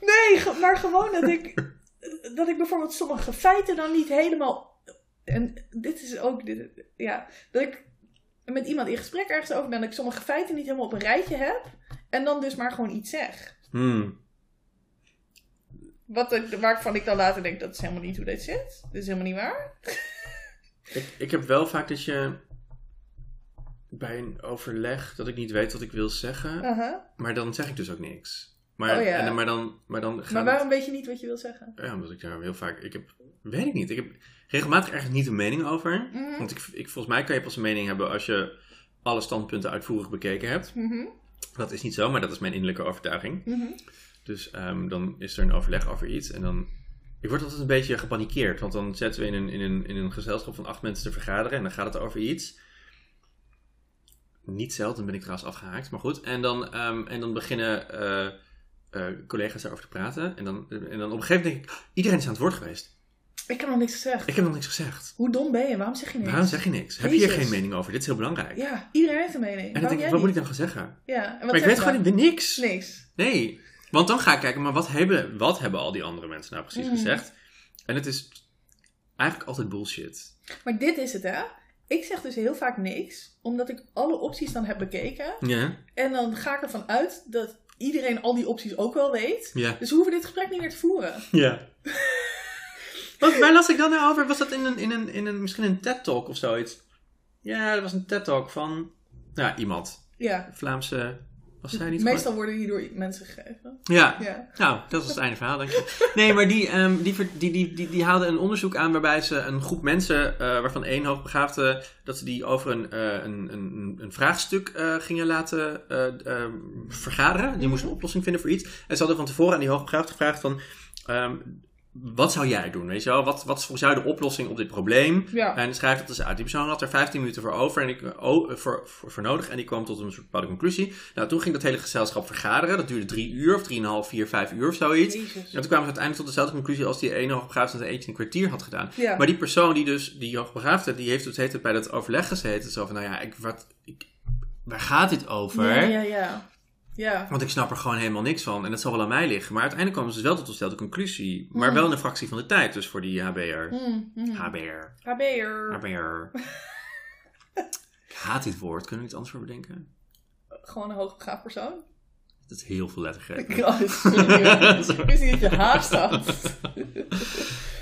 Nee, maar gewoon dat ik, dat ik bijvoorbeeld sommige feiten dan niet helemaal. En dit is ook, dit, ja, dat ik met iemand in gesprek ergens over ben, dat ik sommige feiten niet helemaal op een rijtje heb. En dan dus maar gewoon iets zeg. Hmm. Wat waarvan ik dan later denk, dat is helemaal niet hoe dit zit. Dat is helemaal niet waar. [LAUGHS] Ik, ik heb wel vaak dat je bij een overleg dat ik niet weet wat ik wil zeggen, Aha. maar dan zeg ik dus ook niks. Maar, Oh ja. en, maar dan, maar dan Maar het- waarom weet je niet wat je wil zeggen? ja, omdat ik daar heel vaak, ik heb, weet ik niet, ik heb regelmatig ergens niet een mening over. Mhm. Want ik, ik, volgens mij kan je pas een mening hebben als je alle standpunten uitvoerig bekeken hebt. Mhm. Dat is niet zo, maar dat is mijn innerlijke overtuiging. Mhm. Dus ehm, dan is er een overleg over iets en dan... Ik word altijd een beetje gepanikeerd, want dan zetten we in een, in, een, in een gezelschap van acht mensen te vergaderen en dan gaat het over iets. Niet zelden ben ik trouwens afgehaakt, maar goed. En dan, ehm, en dan beginnen eh, eh, collega's daarover te praten. En dan, en dan op een gegeven moment denk ik, iedereen is aan het woord geweest. Ik heb nog niks gezegd. Ik heb nog niks gezegd. Hoe dom ben je? Waarom zeg je niks? Waarom zeg je niks? Heb je hier geen mening over? Dit is heel belangrijk. Ja, iedereen heeft een mening. en dan denk ik, wat moet ik dan gaan zeggen? Ja, en wat Maar ik weet je gewoon dan? niks. Niks. Nee, want dan ga ik kijken, maar wat hebben, wat hebben al die andere mensen nou precies Mm. gezegd? En het is eigenlijk altijd bullshit. Maar dit is het, hè? Ik zeg dus heel vaak niks, omdat ik alle opties dan heb bekeken. Ja, En dan ga ik ervan uit dat iedereen al die opties ook wel weet. ja, Dus we hoeven dit gesprek niet meer te voeren. ja. Wat, waar las ik dan nou over? Was dat in een, in een, in een misschien een TED-talk of zoiets? Ja, dat was een TED-talk van nou, iemand. Ja. Vlaamse, was zij niet Meestal worden die door mensen gegeven. Ja, Ja. Nou, dat is het einde verhaal, denk je. Nee, maar die, ehm, die, die, die, die, die haalden een onderzoek aan waarbij ze een groep mensen, eh, waarvan één hoogbegaafde, dat ze die over een, eh, een, een, een vraagstuk eh, gingen laten eh, ehm, vergaderen. Die moesten een oplossing vinden voor iets. En ze hadden van tevoren aan die hoogbegaafde gevraagd van, ehm, wat zou jij doen, weet je wel? Wat, wat is volgens jou de oplossing op dit probleem? Ja. En schrijf dat eens uit. Die persoon had er 15 minuten voor over en ik, oh, voor, voor, voor nodig. En die kwam tot een soort bepaalde conclusie. Nou, toen ging dat hele gezelschap vergaderen. Dat duurde drie uur of drieënhalf, vier, vijf uur of zoiets. Jezus. En toen kwamen ze uiteindelijk tot dezelfde conclusie als die ene hoogbegaafde dat eentje een kwartier had gedaan. Ja. Maar die persoon die dus, die hoogbegaafde, die heeft het hele tijd bij dat overleg gezeten. Zo van, nou ja, ik, wat, ik, waar gaat dit over? Ja, ja, ja. Ja. Want ik snap er gewoon helemaal niks van. En dat zal wel aan mij liggen. Maar uiteindelijk kwamen ze dus wel tot dezelfde conclusie. Maar Hmm. wel in een fractie van de tijd. Dus voor die HBR. Mm, mm. HBR. HB'er. HBR. [LAUGHS] ik haat dit woord. Kunnen we iets anders voor bedenken? Gewoon een hoogbegaafd persoon. Dat is heel veel lettergrepen. [LAUGHS] [LAUGHS] Ik wist niet dat je haast had.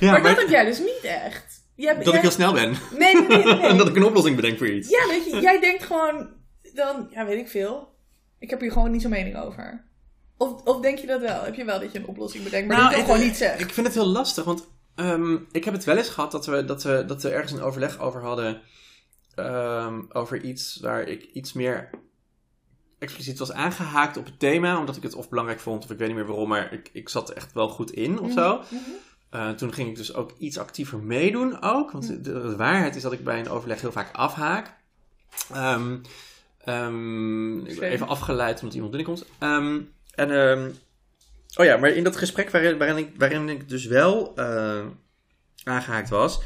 Ja, maar, maar, dat heb jij dus niet echt. Jij, dat jij- ik heel snel ben. Nee, nee, nee. nee. en dat ik een oplossing bedenk voor iets. Ja, weet je, jij denkt gewoon dan, ja, weet ik veel. Ik heb hier gewoon niet zo'n mening over. Of, of denk je dat wel? Heb je wel dat je een oplossing bedenkt, maar Nou, je ik- gewoon niet zegt? Ik vind het heel lastig, want ehm, ik heb het wel eens gehad dat we, dat we, dat we ergens een overleg over hadden. ehm, over iets waar ik iets meer expliciet was aangehaakt op het thema. Omdat ik het of belangrijk vond, of ik weet niet meer waarom, maar ik, ik zat er echt wel goed in of zo. Mhm, mhm. Eh, toen ging ik dus ook iets actiever meedoen ook. Want de, de waarheid is dat ik bij een overleg heel vaak afhaak. Ehm, ehm, ik ben even afgeleid omdat iemand binnenkomt. Ehm, en, ehm, oh ja, maar in dat gesprek waarin, waarin, ik, waarin ik dus wel eh, aangehaakt was,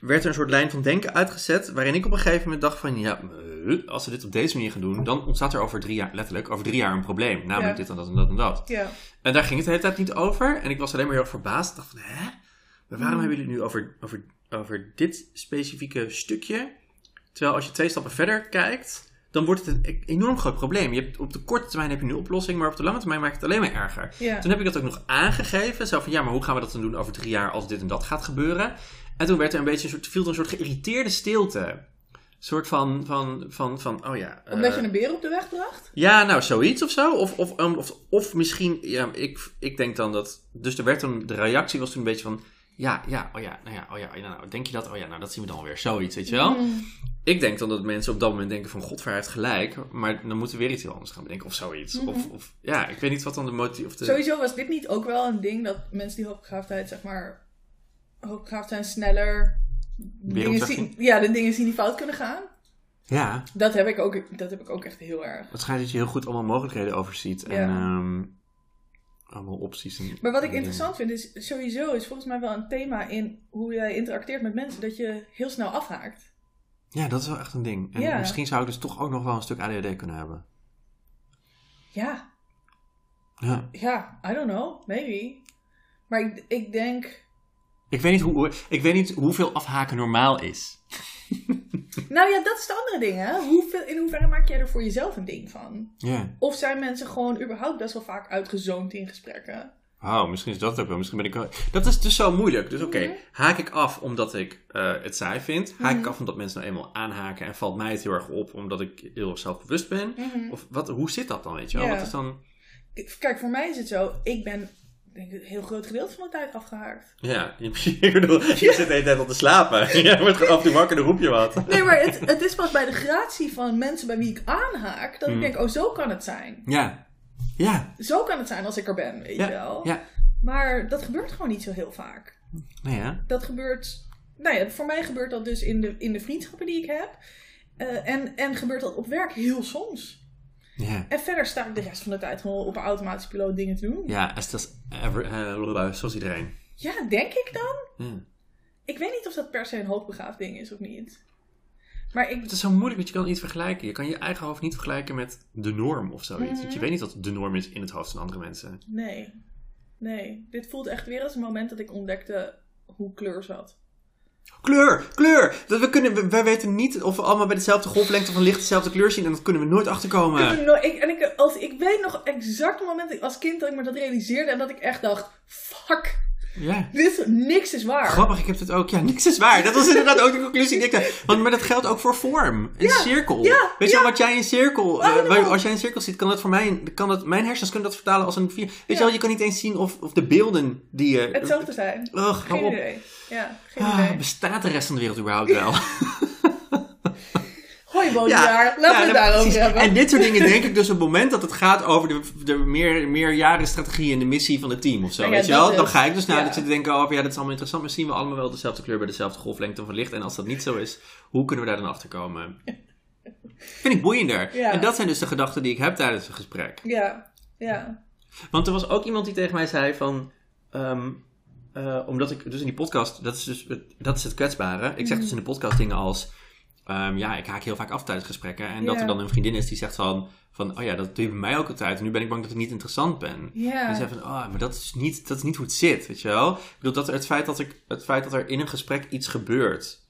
werd er een soort lijn van denken uitgezet. Waarin ik op een gegeven moment dacht van, ja, eh, als we dit op deze manier gaan doen, dan ontstaat er over drie jaar, letterlijk, over drie jaar een probleem. Namelijk Ja. dit en dat en dat en dat. Ja. En daar ging het de hele tijd niet over. En ik was alleen maar heel erg verbaasd. Ik dacht van, hè? Maar waarom Hmm. hebben jullie nu over, over, over dit specifieke stukje? Terwijl als je twee stappen verder kijkt, dan wordt het een enorm groot probleem. Je hebt, op de korte termijn heb je een oplossing, maar op de lange termijn maakt het alleen maar erger. Ja. Toen heb ik dat ook nog aangegeven. Zo van, ja, maar hoe gaan we dat dan doen over drie jaar als dit en dat gaat gebeuren? En toen werd er een beetje een soort, viel er een soort geïrriteerde stilte. Een soort van, van, van, van oh ja... Omdat eh, je een beer op de weg bracht? ja, nou, zoiets of zo. Of, of, um, of, of misschien, ja, ik, ik denk dan dat. Dus er werd toen, de reactie was toen een beetje van. Ja, ja, oh ja, nou ja, oh ja, nou, denk je dat? Oh ja, nou, dat zien we dan weer. Zoiets, weet je wel? Mm. Ik denk dan dat mensen op dat moment denken van, godver heeft gelijk. Maar dan moeten we weer iets heel anders gaan bedenken of zoiets. Mhm. Of, of, ja, ik weet niet wat dan de motie... Of de... Sowieso was dit niet ook wel een ding dat mensen die hoogbegaafdheid, zeg maar, hoogbegaafd zijn, sneller dingen zien, ja, de dingen zien die fout kunnen gaan. Ja, Dat heb ik ook, dat heb ik ook echt heel erg. het schijnt dat je heel goed allemaal mogelijkheden overziet. En Ja. ehm, allemaal opties. En, Maar wat ik interessant vind is, sowieso is volgens mij wel een thema in hoe jij interacteert met mensen, dat je heel snel afhaakt. Ja, dat is wel echt een ding. En Ja. misschien zou ik dus toch ook nog wel een stuk ADHD kunnen hebben. Ja, Ja. ja, I don't know, maybe. Maar ik, ik denk, Ik weet, niet hoe, ik weet niet hoeveel afhaken normaal is. [LAUGHS] nou ja, dat is het andere ding, hè. Hoeveel, in hoeverre maak jij er voor jezelf een ding van? Ja. Of zijn mensen gewoon überhaupt best wel vaak uitgezoomd in gesprekken? Oh, misschien is dat ook wel. Misschien ben ik wel... Dat is dus zo moeilijk. Dus oké, Mhm. haak ik af omdat ik eh, het saai vind? Haak ik Mhm. af omdat mensen nou eenmaal aanhaken en valt mij het heel erg op omdat ik heel erg zelfbewust ben? Of wat, hoe zit dat dan, weet je wel? Ja. Wat is dan... Kijk, voor mij is het zo, ik ben denk ik, een heel groot gedeelte van de tijd afgehaakt. Ja, [LAUGHS] ik bedoel, je zit de hele tijd al te slapen. [LAUGHS] Je wordt gewoon af en toe wakker en dan roep je wat. Nee, maar het, het is pas bij de gratie van mensen bij wie ik aanhaak, dat ik denk, oh, zo kan het zijn. Ja. Ja. Zo kan het zijn als ik er ben, weet Ja. je wel. Ja. Maar dat gebeurt gewoon niet zo heel vaak. Nou ja. Dat gebeurt, nou ja, voor mij gebeurt dat dus in de, in de vriendschappen die ik heb. Eh, en, en gebeurt dat op werk heel soms. Ja. En verder sta ik de rest van de tijd gewoon op een automatische piloot dingen te doen. Ja, als dat is ever, eh, zoals iedereen. Ja, denk ik dan? Ja. Ik weet niet of dat per se een hoogbegaafd ding is of niet. Maar ik, Het is zo moeilijk, want je kan niet vergelijken. Je kan je eigen hoofd niet vergelijken met de norm of zoiets. Mhm. Want je weet niet wat de norm is in het hoofd van andere mensen. nee. Nee. Dit voelt echt weer als een moment dat ik ontdekte hoe kleur zat. Kleur, kleur! Dat we kunnen, wij weten niet of we allemaal bij dezelfde golflengte van licht dezelfde kleur zien. En dat kunnen we nooit Ik, achterkomen. heb nooit- ik, en ik, als, ik weet nog exact het moment als kind dat ik me dat realiseerde en dat ik echt dacht, fuck, Ja. dit, niks is waar. Grappig, ik heb het ook. Ja, niks is waar. Dat was inderdaad ook de conclusie die ik. Want, maar dat geldt ook voor vorm. Een cirkel. ja, Weet je wel, wat jij in cirkel... eh, als jij een cirkel ziet, kan dat voor mij... Kan dat, mijn hersens kunnen dat vertalen als een vier. Weet je wel, je kan niet eens zien of, of de beelden die je... Hetzelfde zijn. Geen idee. Ja, geen Ah, idee. bestaat de rest van de wereld überhaupt wel? [LAUGHS] Hoi Bodiaar, laten we het daarover hebben. En dit soort dingen denk ik dus op het moment dat het gaat over de, de meer, meerjarenstrategie en de missie van het team of zo. Ja, weet je wel? Dan ga ik dus naar dat zitten denken, oh ja, dat is allemaal interessant. Maar zien we allemaal wel dezelfde kleur bij dezelfde golflengte van licht. En als dat niet zo is, hoe kunnen we daar dan achter komen? [LAUGHS] Vind ik boeiender. Ja. En dat zijn dus de gedachten die ik heb tijdens een gesprek. Ja, ja. Want er was ook iemand die tegen mij zei van... eh, omdat ik dus in die podcast... Dat is dus het, dat is het kwetsbare. Ik zeg Mhm. dus in de podcast dingen als... ehm, ja, ik haak heel vaak af tijdens gesprekken. En dat er dan een vriendin is die zegt van... van oh ja, dat doe je bij mij ook altijd. En nu ben ik bang dat ik niet interessant ben. Ja. En zei van, oh, maar dat is, niet, dat is niet hoe het zit, weet je wel? Ik bedoel, dat het, feit dat ik, het feit dat er in een gesprek iets gebeurt...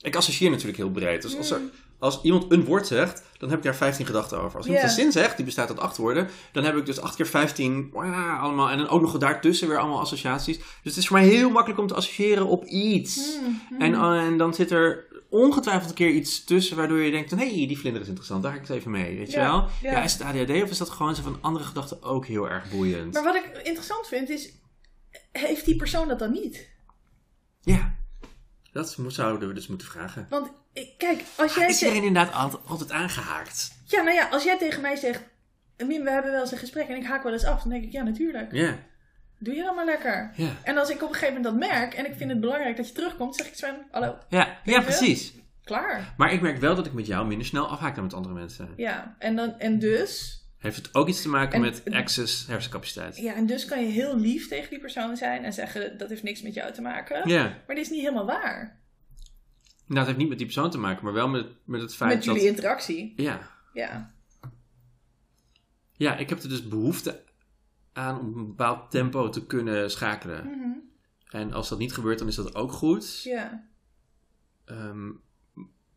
Ik associeer natuurlijk heel breed. Dus als, er, Mm. als iemand een woord zegt, dan heb ik daar 15 gedachten over. Als iemand een zin zegt, die bestaat uit acht woorden, dan heb ik dus 8 keer 15 wah, allemaal. En dan ook nog daartussen weer allemaal associaties. Dus het is voor mij heel makkelijk om te associëren op iets. Mm, mm. En, en dan zit er ongetwijfeld een keer iets tussen waardoor je denkt: hé, hey, die vlinder is interessant, daar ga ik het even mee. Weet je wel? ja. Ja. is het ADHD of is dat gewoon zo van andere gedachten ook heel erg boeiend? Maar wat ik interessant vind is, heeft die persoon dat dan niet? Ja, dat zouden we dus moeten vragen. Want kijk, als jij... Is iedereen inderdaad altijd, altijd aangehaakt? Ja, nou ja, als jij tegen mij zegt, Mim, we hebben wel eens een gesprek en ik haak wel eens af, dan denk ik, ja, natuurlijk. Ja, Doe je dan maar lekker. ja. En als ik op een gegeven moment dat merk en ik vind het belangrijk dat je terugkomt, zeg ik Sven, hallo, Ja, ja, precies. klaar. Maar ik merk wel dat ik met jou minder snel afhaak dan met andere mensen. Ja, en, dan, en dus, Heeft het ook iets te maken En- met access hersencapaciteit? ja, en dus kan je heel lief tegen die persoon zijn en zeggen, dat heeft niks met jou te maken. Ja. Maar dit is niet helemaal waar. Nou, het heeft niet met die persoon te maken, maar wel met, met het feit Met dat... jullie interactie. Ja. Ja. ja, ik heb er dus behoefte aan om een bepaald tempo te kunnen schakelen. Mhm. En als dat niet gebeurt, dan is dat ook goed. Ja. Ehm,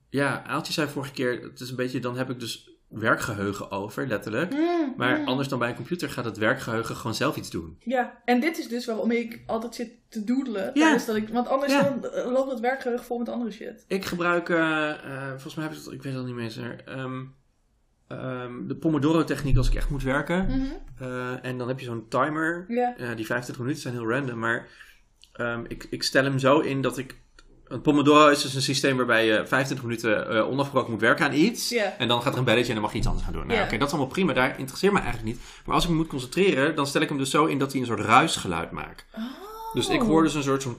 ja, Aaltje zei vorige keer, het is een beetje, dan heb ik dus werkgeheugen over, letterlijk. Mm, Maar mm. anders dan bij een computer gaat het werkgeheugen gewoon zelf iets doen. Ja, en dit is dus waarom ik altijd zit te doodelen. Ja. Dat ik, want anders Ja. dan, eh, loopt het werkgeheugen vol met andere shit. Ik gebruik, eh, eh, volgens mij heb ik het, ik weet het al niet meer, zeker, ehm, de Pomodoro-techniek als ik echt moet werken. Mhm. Eh, en dan heb je zo'n timer. Ja. Eh, die 25 minuten zijn heel random, maar ehm, ik, ik stel hem zo in dat ik. Een Pomodoro is dus een systeem waarbij je 25 minuten eh, onafgebroken moet werken aan iets. En dan gaat er een belletje en dan mag je iets anders gaan doen. Nou. Oké, dat is allemaal prima, daar interesseert me eigenlijk niet. Maar als ik me moet concentreren, dan stel ik hem dus zo in dat hij een soort ruisgeluid maakt. Oh. Dus ik hoor dus een soort zo'n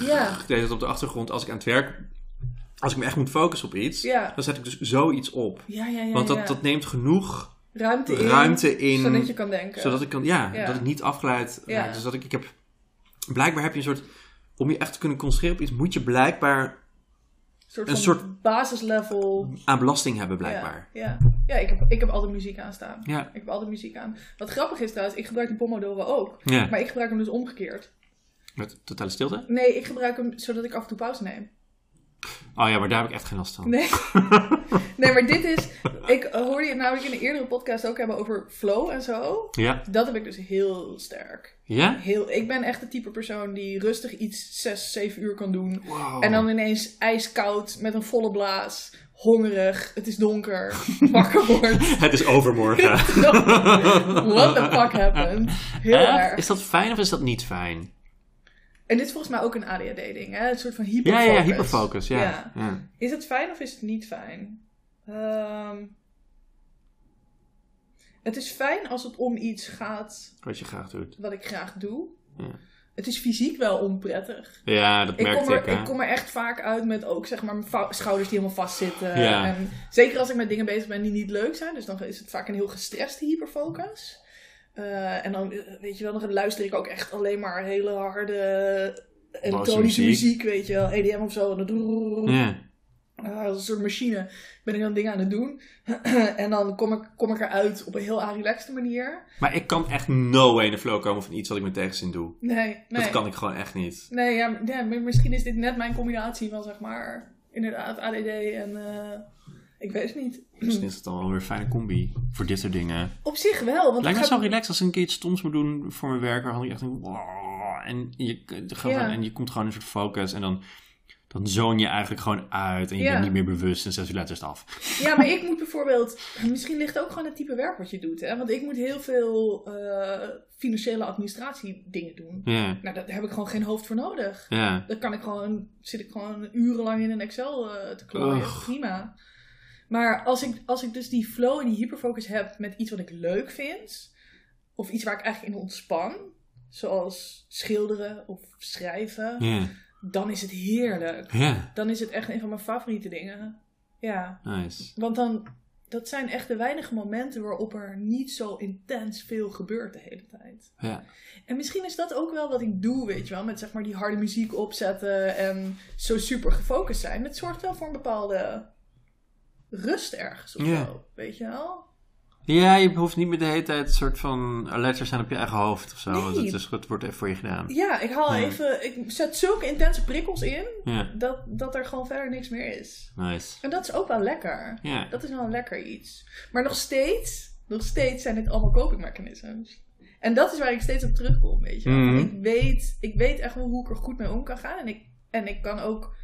Ja. het op de achtergrond als ik aan het werk. Als ik me echt moet focussen op iets, Ja. dan zet ik dus zoiets op. Ja, ja, ja. Want dat, ja. dat neemt genoeg ruimte in. ruimte in. Zodat je kan denken. zodat ik kan, ja, Ja. dat ik niet afgeleid Ja. raak. Dus dat ik, ik heb, blijkbaar heb je een soort, om je echt te kunnen concentreren op iets, moet je blijkbaar soort een soort- basislevel. aan belasting hebben, blijkbaar. Ja, ja. ja ik, heb, ik heb altijd muziek aanstaan. Ja. Ik heb altijd muziek aan. Wat grappig is trouwens, ik gebruik die Pomodoro ook. Ja. Maar ik gebruik hem dus omgekeerd. Met totale stilte? Nee, ik gebruik hem zodat ik af en toe pauze neem. Oh ja, maar daar heb ik echt geen last van. Nee. [LAUGHS] nee, maar dit is... Ik hoorde je namelijk in een eerdere podcast ook hebben over flow en zo. Ja? Dat heb ik dus heel sterk. Ja? Heel, ik ben echt het type persoon die rustig iets 6, 7 uur kan doen. Wow. En dan ineens ijskoud met een volle blaas. Hongerig, het is donker, [LAUGHS] wakker wordt. [LAUGHS] Het is overmorgen. What the fuck happened? Heel erg. Is dat fijn of is dat niet fijn? En dit is volgens mij ook een ADHD-ding, hè? Een soort van hyperfocus. ja, ja, hyperfocus. Ja. Ja. ja. Is het fijn of is het niet fijn? Ehm, het is fijn als het om iets gaat Wat je graag doet. wat ik graag doe. Ja. Het is fysiek wel onprettig. Ja, dat Ik er, ik. hè. ik kom er echt vaak uit met ook zeg maar mijn schouders die helemaal vastzitten. Ja. En zeker als ik met dingen bezig ben die niet leuk zijn. Dus dan is het vaak een heel gestreste hyperfocus. Eh, en dan, eh, weet je wel, dan luister ik ook echt alleen maar hele harde elektronische muziek. weet je wel, EDM of zo. En dan als een soort machine ben ik dan dingen aan het doen. [CLEARS THROAT] en dan kom ik, kom ik eruit op een heel relaxte manier. Maar ik kan echt no way in de flow komen van iets wat ik met tegenzin doe. Nee, nee. Dat kan ik gewoon echt niet. Nee, ja, misschien is dit net mijn combinatie van zeg maar inderdaad ADD en eh, ik weet het niet. Misschien is het dan wel weer een fijne combi voor dit soort dingen. Op zich wel, want Lijkt me zo relaxed als ik een keer iets stoms moet doen voor mijn werk. Waarvan ik echt denk, wow, en je, Ja. en je komt gewoon in een soort focus. En dan, dan zoon je eigenlijk gewoon uit. En je Ja. bent niet meer bewust. En zes uur later is het af. Ja, maar [LAUGHS] ik moet bijvoorbeeld, misschien ligt ook gewoon het type werk wat je doet, hè? Want ik moet heel veel eh, financiële administratie dingen doen. Ja, Nou, daar heb ik gewoon geen hoofd voor nodig. ja. Dan kan ik gewoon, zit ik gewoon urenlang in een Excel eh, te klooien. Prima. Maar als ik, als ik dus die flow en die hyperfocus heb met iets wat ik leuk vind, of iets waar ik eigenlijk in ontspan, zoals schilderen of schrijven, dan is het heerlijk. Dan is het echt een van mijn favoriete dingen. Ja, Nice. want dan, dat zijn echt de weinige momenten waarop er niet zo intens veel gebeurt de hele tijd. Ja. En misschien is dat ook wel wat ik doe, weet je wel. Met zeg maar die harde muziek opzetten en zo super gefocust zijn. Het zorgt wel voor een bepaalde rust ergens of zo, weet je wel. Ja, je hoeft niet meer de hele tijd een soort van alert te zijn op je eigen hoofd of zo. Want het, is, het wordt even voor je gedaan. Ja, ik haal Ja. even, ik zet zulke intense prikkels in, Ja, dat, dat er gewoon verder niks meer is. nice. En dat is ook wel lekker. Ja. Dat is wel een lekker iets. Maar nog steeds, nog steeds zijn dit allemaal copingmechanisms. En dat is waar ik steeds op terugkom, weet je. Mhm. Ik, weet, ik weet echt wel hoe ik er goed mee om kan gaan. En ik, en ik kan ook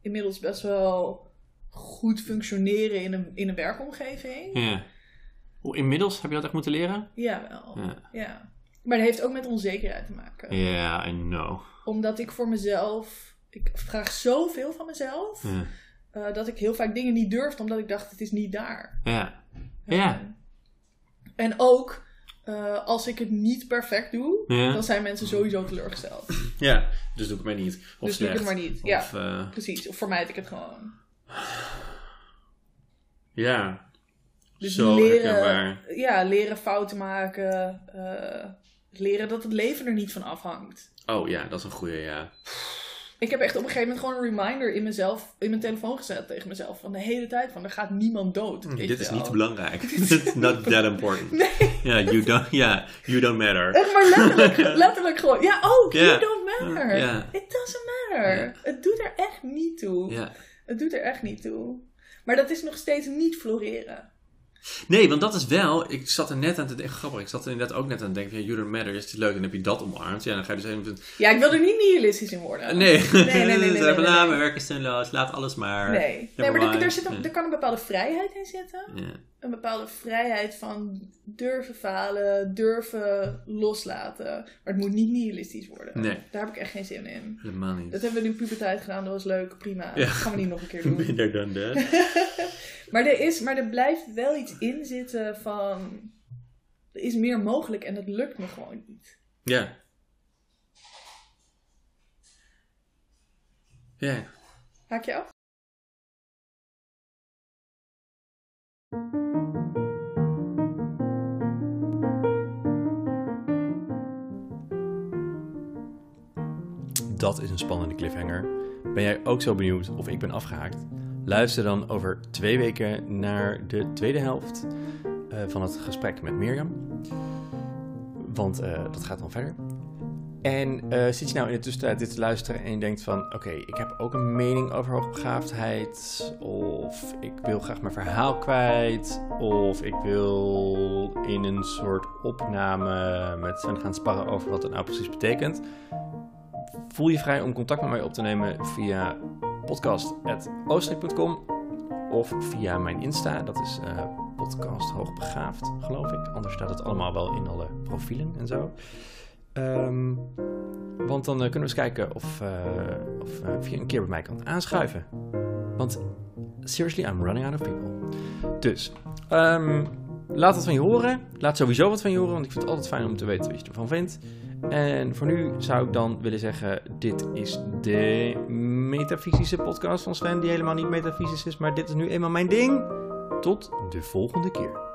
inmiddels best wel goed functioneren in een, in een werkomgeving. Ja. Inmiddels heb je dat echt moeten leren? Jawel. Ja. Ja. Maar dat heeft ook met onzekerheid te maken. Ja, I know. Omdat ik voor mezelf, ik vraag zoveel van mezelf, Ja. eh, dat ik heel vaak dingen niet durfde omdat ik dacht het is niet daar. Ja. Ja. En- En ook eh, als ik het niet perfect doe, Ja. dan zijn mensen sowieso teleurgesteld. Ja, dus doe ik het maar niet. Of dus doe ik slecht. het maar niet. Ja, eh, precies. Of vermijd ik het gewoon. Ja. Dus Zo leren, herkenbaar. ja, leren fouten maken. eh, leren dat het leven er niet van afhangt. Oh ja, dat is een goeie, ja. Ik heb echt op een gegeven moment gewoon een reminder in mezelf, in mijn telefoon gezet tegen mezelf. Van de hele tijd van, er gaat niemand dood. weet Dit is wel. niet belangrijk. [LAUGHS] It's [LAUGHS] not that important. Nee, Ja, you don't, yeah, you don't matter. echt maar letterlijk, [LAUGHS] letterlijk gewoon. Ja, ook, Ja. you don't matter. It doesn't matter. Het doet er echt niet toe. Ja. Het doet er echt niet toe. Maar dat is nog steeds niet floreren. Nee, want dat is wel. Ik zat er net aan te denken. Grappig, ik zat er inderdaad ook net aan te denken. Ja, matter. Is het leuk? Dan heb je dat omarmd. Ja, dan ga je dus even. Ja, ik wil er niet nihilistisch in worden. Nee, nee, nee, nee, nee, nee, [LAUGHS] nee. mijn werk is zinloos. Laat alles maar. Nee, nee maar er, er, zit een, er kan een bepaalde vrijheid in zitten. Ja. Een bepaalde vrijheid van durven falen, durven loslaten. Maar het moet niet nihilistisch worden. Nee. Daar heb ik echt geen zin in. Helemaal niet. Dat hebben we nu puberteit gedaan, dat was leuk, prima. Ja. Dat gaan we niet nog een keer [LAUGHS] doen. Minder dan dat. [LAUGHS] maar, er is, maar er blijft wel iets in zitten van... Er is meer mogelijk en dat lukt me gewoon niet. Ja. Ja. Haak je af? Dat is een spannende cliffhanger. Ben jij ook zo benieuwd of ik ben afgehaakt? Luister dan over twee weken naar de tweede helft eh, van het gesprek met Mirjam. Want eh, dat gaat dan verder. En eh, zit je nou in de tussentijd dit te luisteren en je denkt van... Oké, ik heb ook een mening over hoogbegaafdheid. Of ik wil graag mijn verhaal kwijt. Of ik wil in een soort opname met Sven gaan sparren over wat het nou precies betekent voel je vrij om contact met mij op te nemen via podcast.oostrik.com of via mijn Insta. Dat is eh, podcast hoogbegaafd, geloof ik. Anders staat het allemaal wel in alle profielen en zo. Ehm, want dan eh, kunnen we eens kijken of, eh, eh, of je een keer bij mij kan aanschuiven. Want seriously, I'm running out of people. Dus, ehm, laat wat van je horen. Laat sowieso wat van je horen, want ik vind het altijd fijn om te weten wat je ervan vindt. En voor nu zou ik dan willen zeggen: dit is de metafysische podcast van Sven, die helemaal niet metafysisch is, maar dit is nu eenmaal mijn ding. Tot de volgende keer.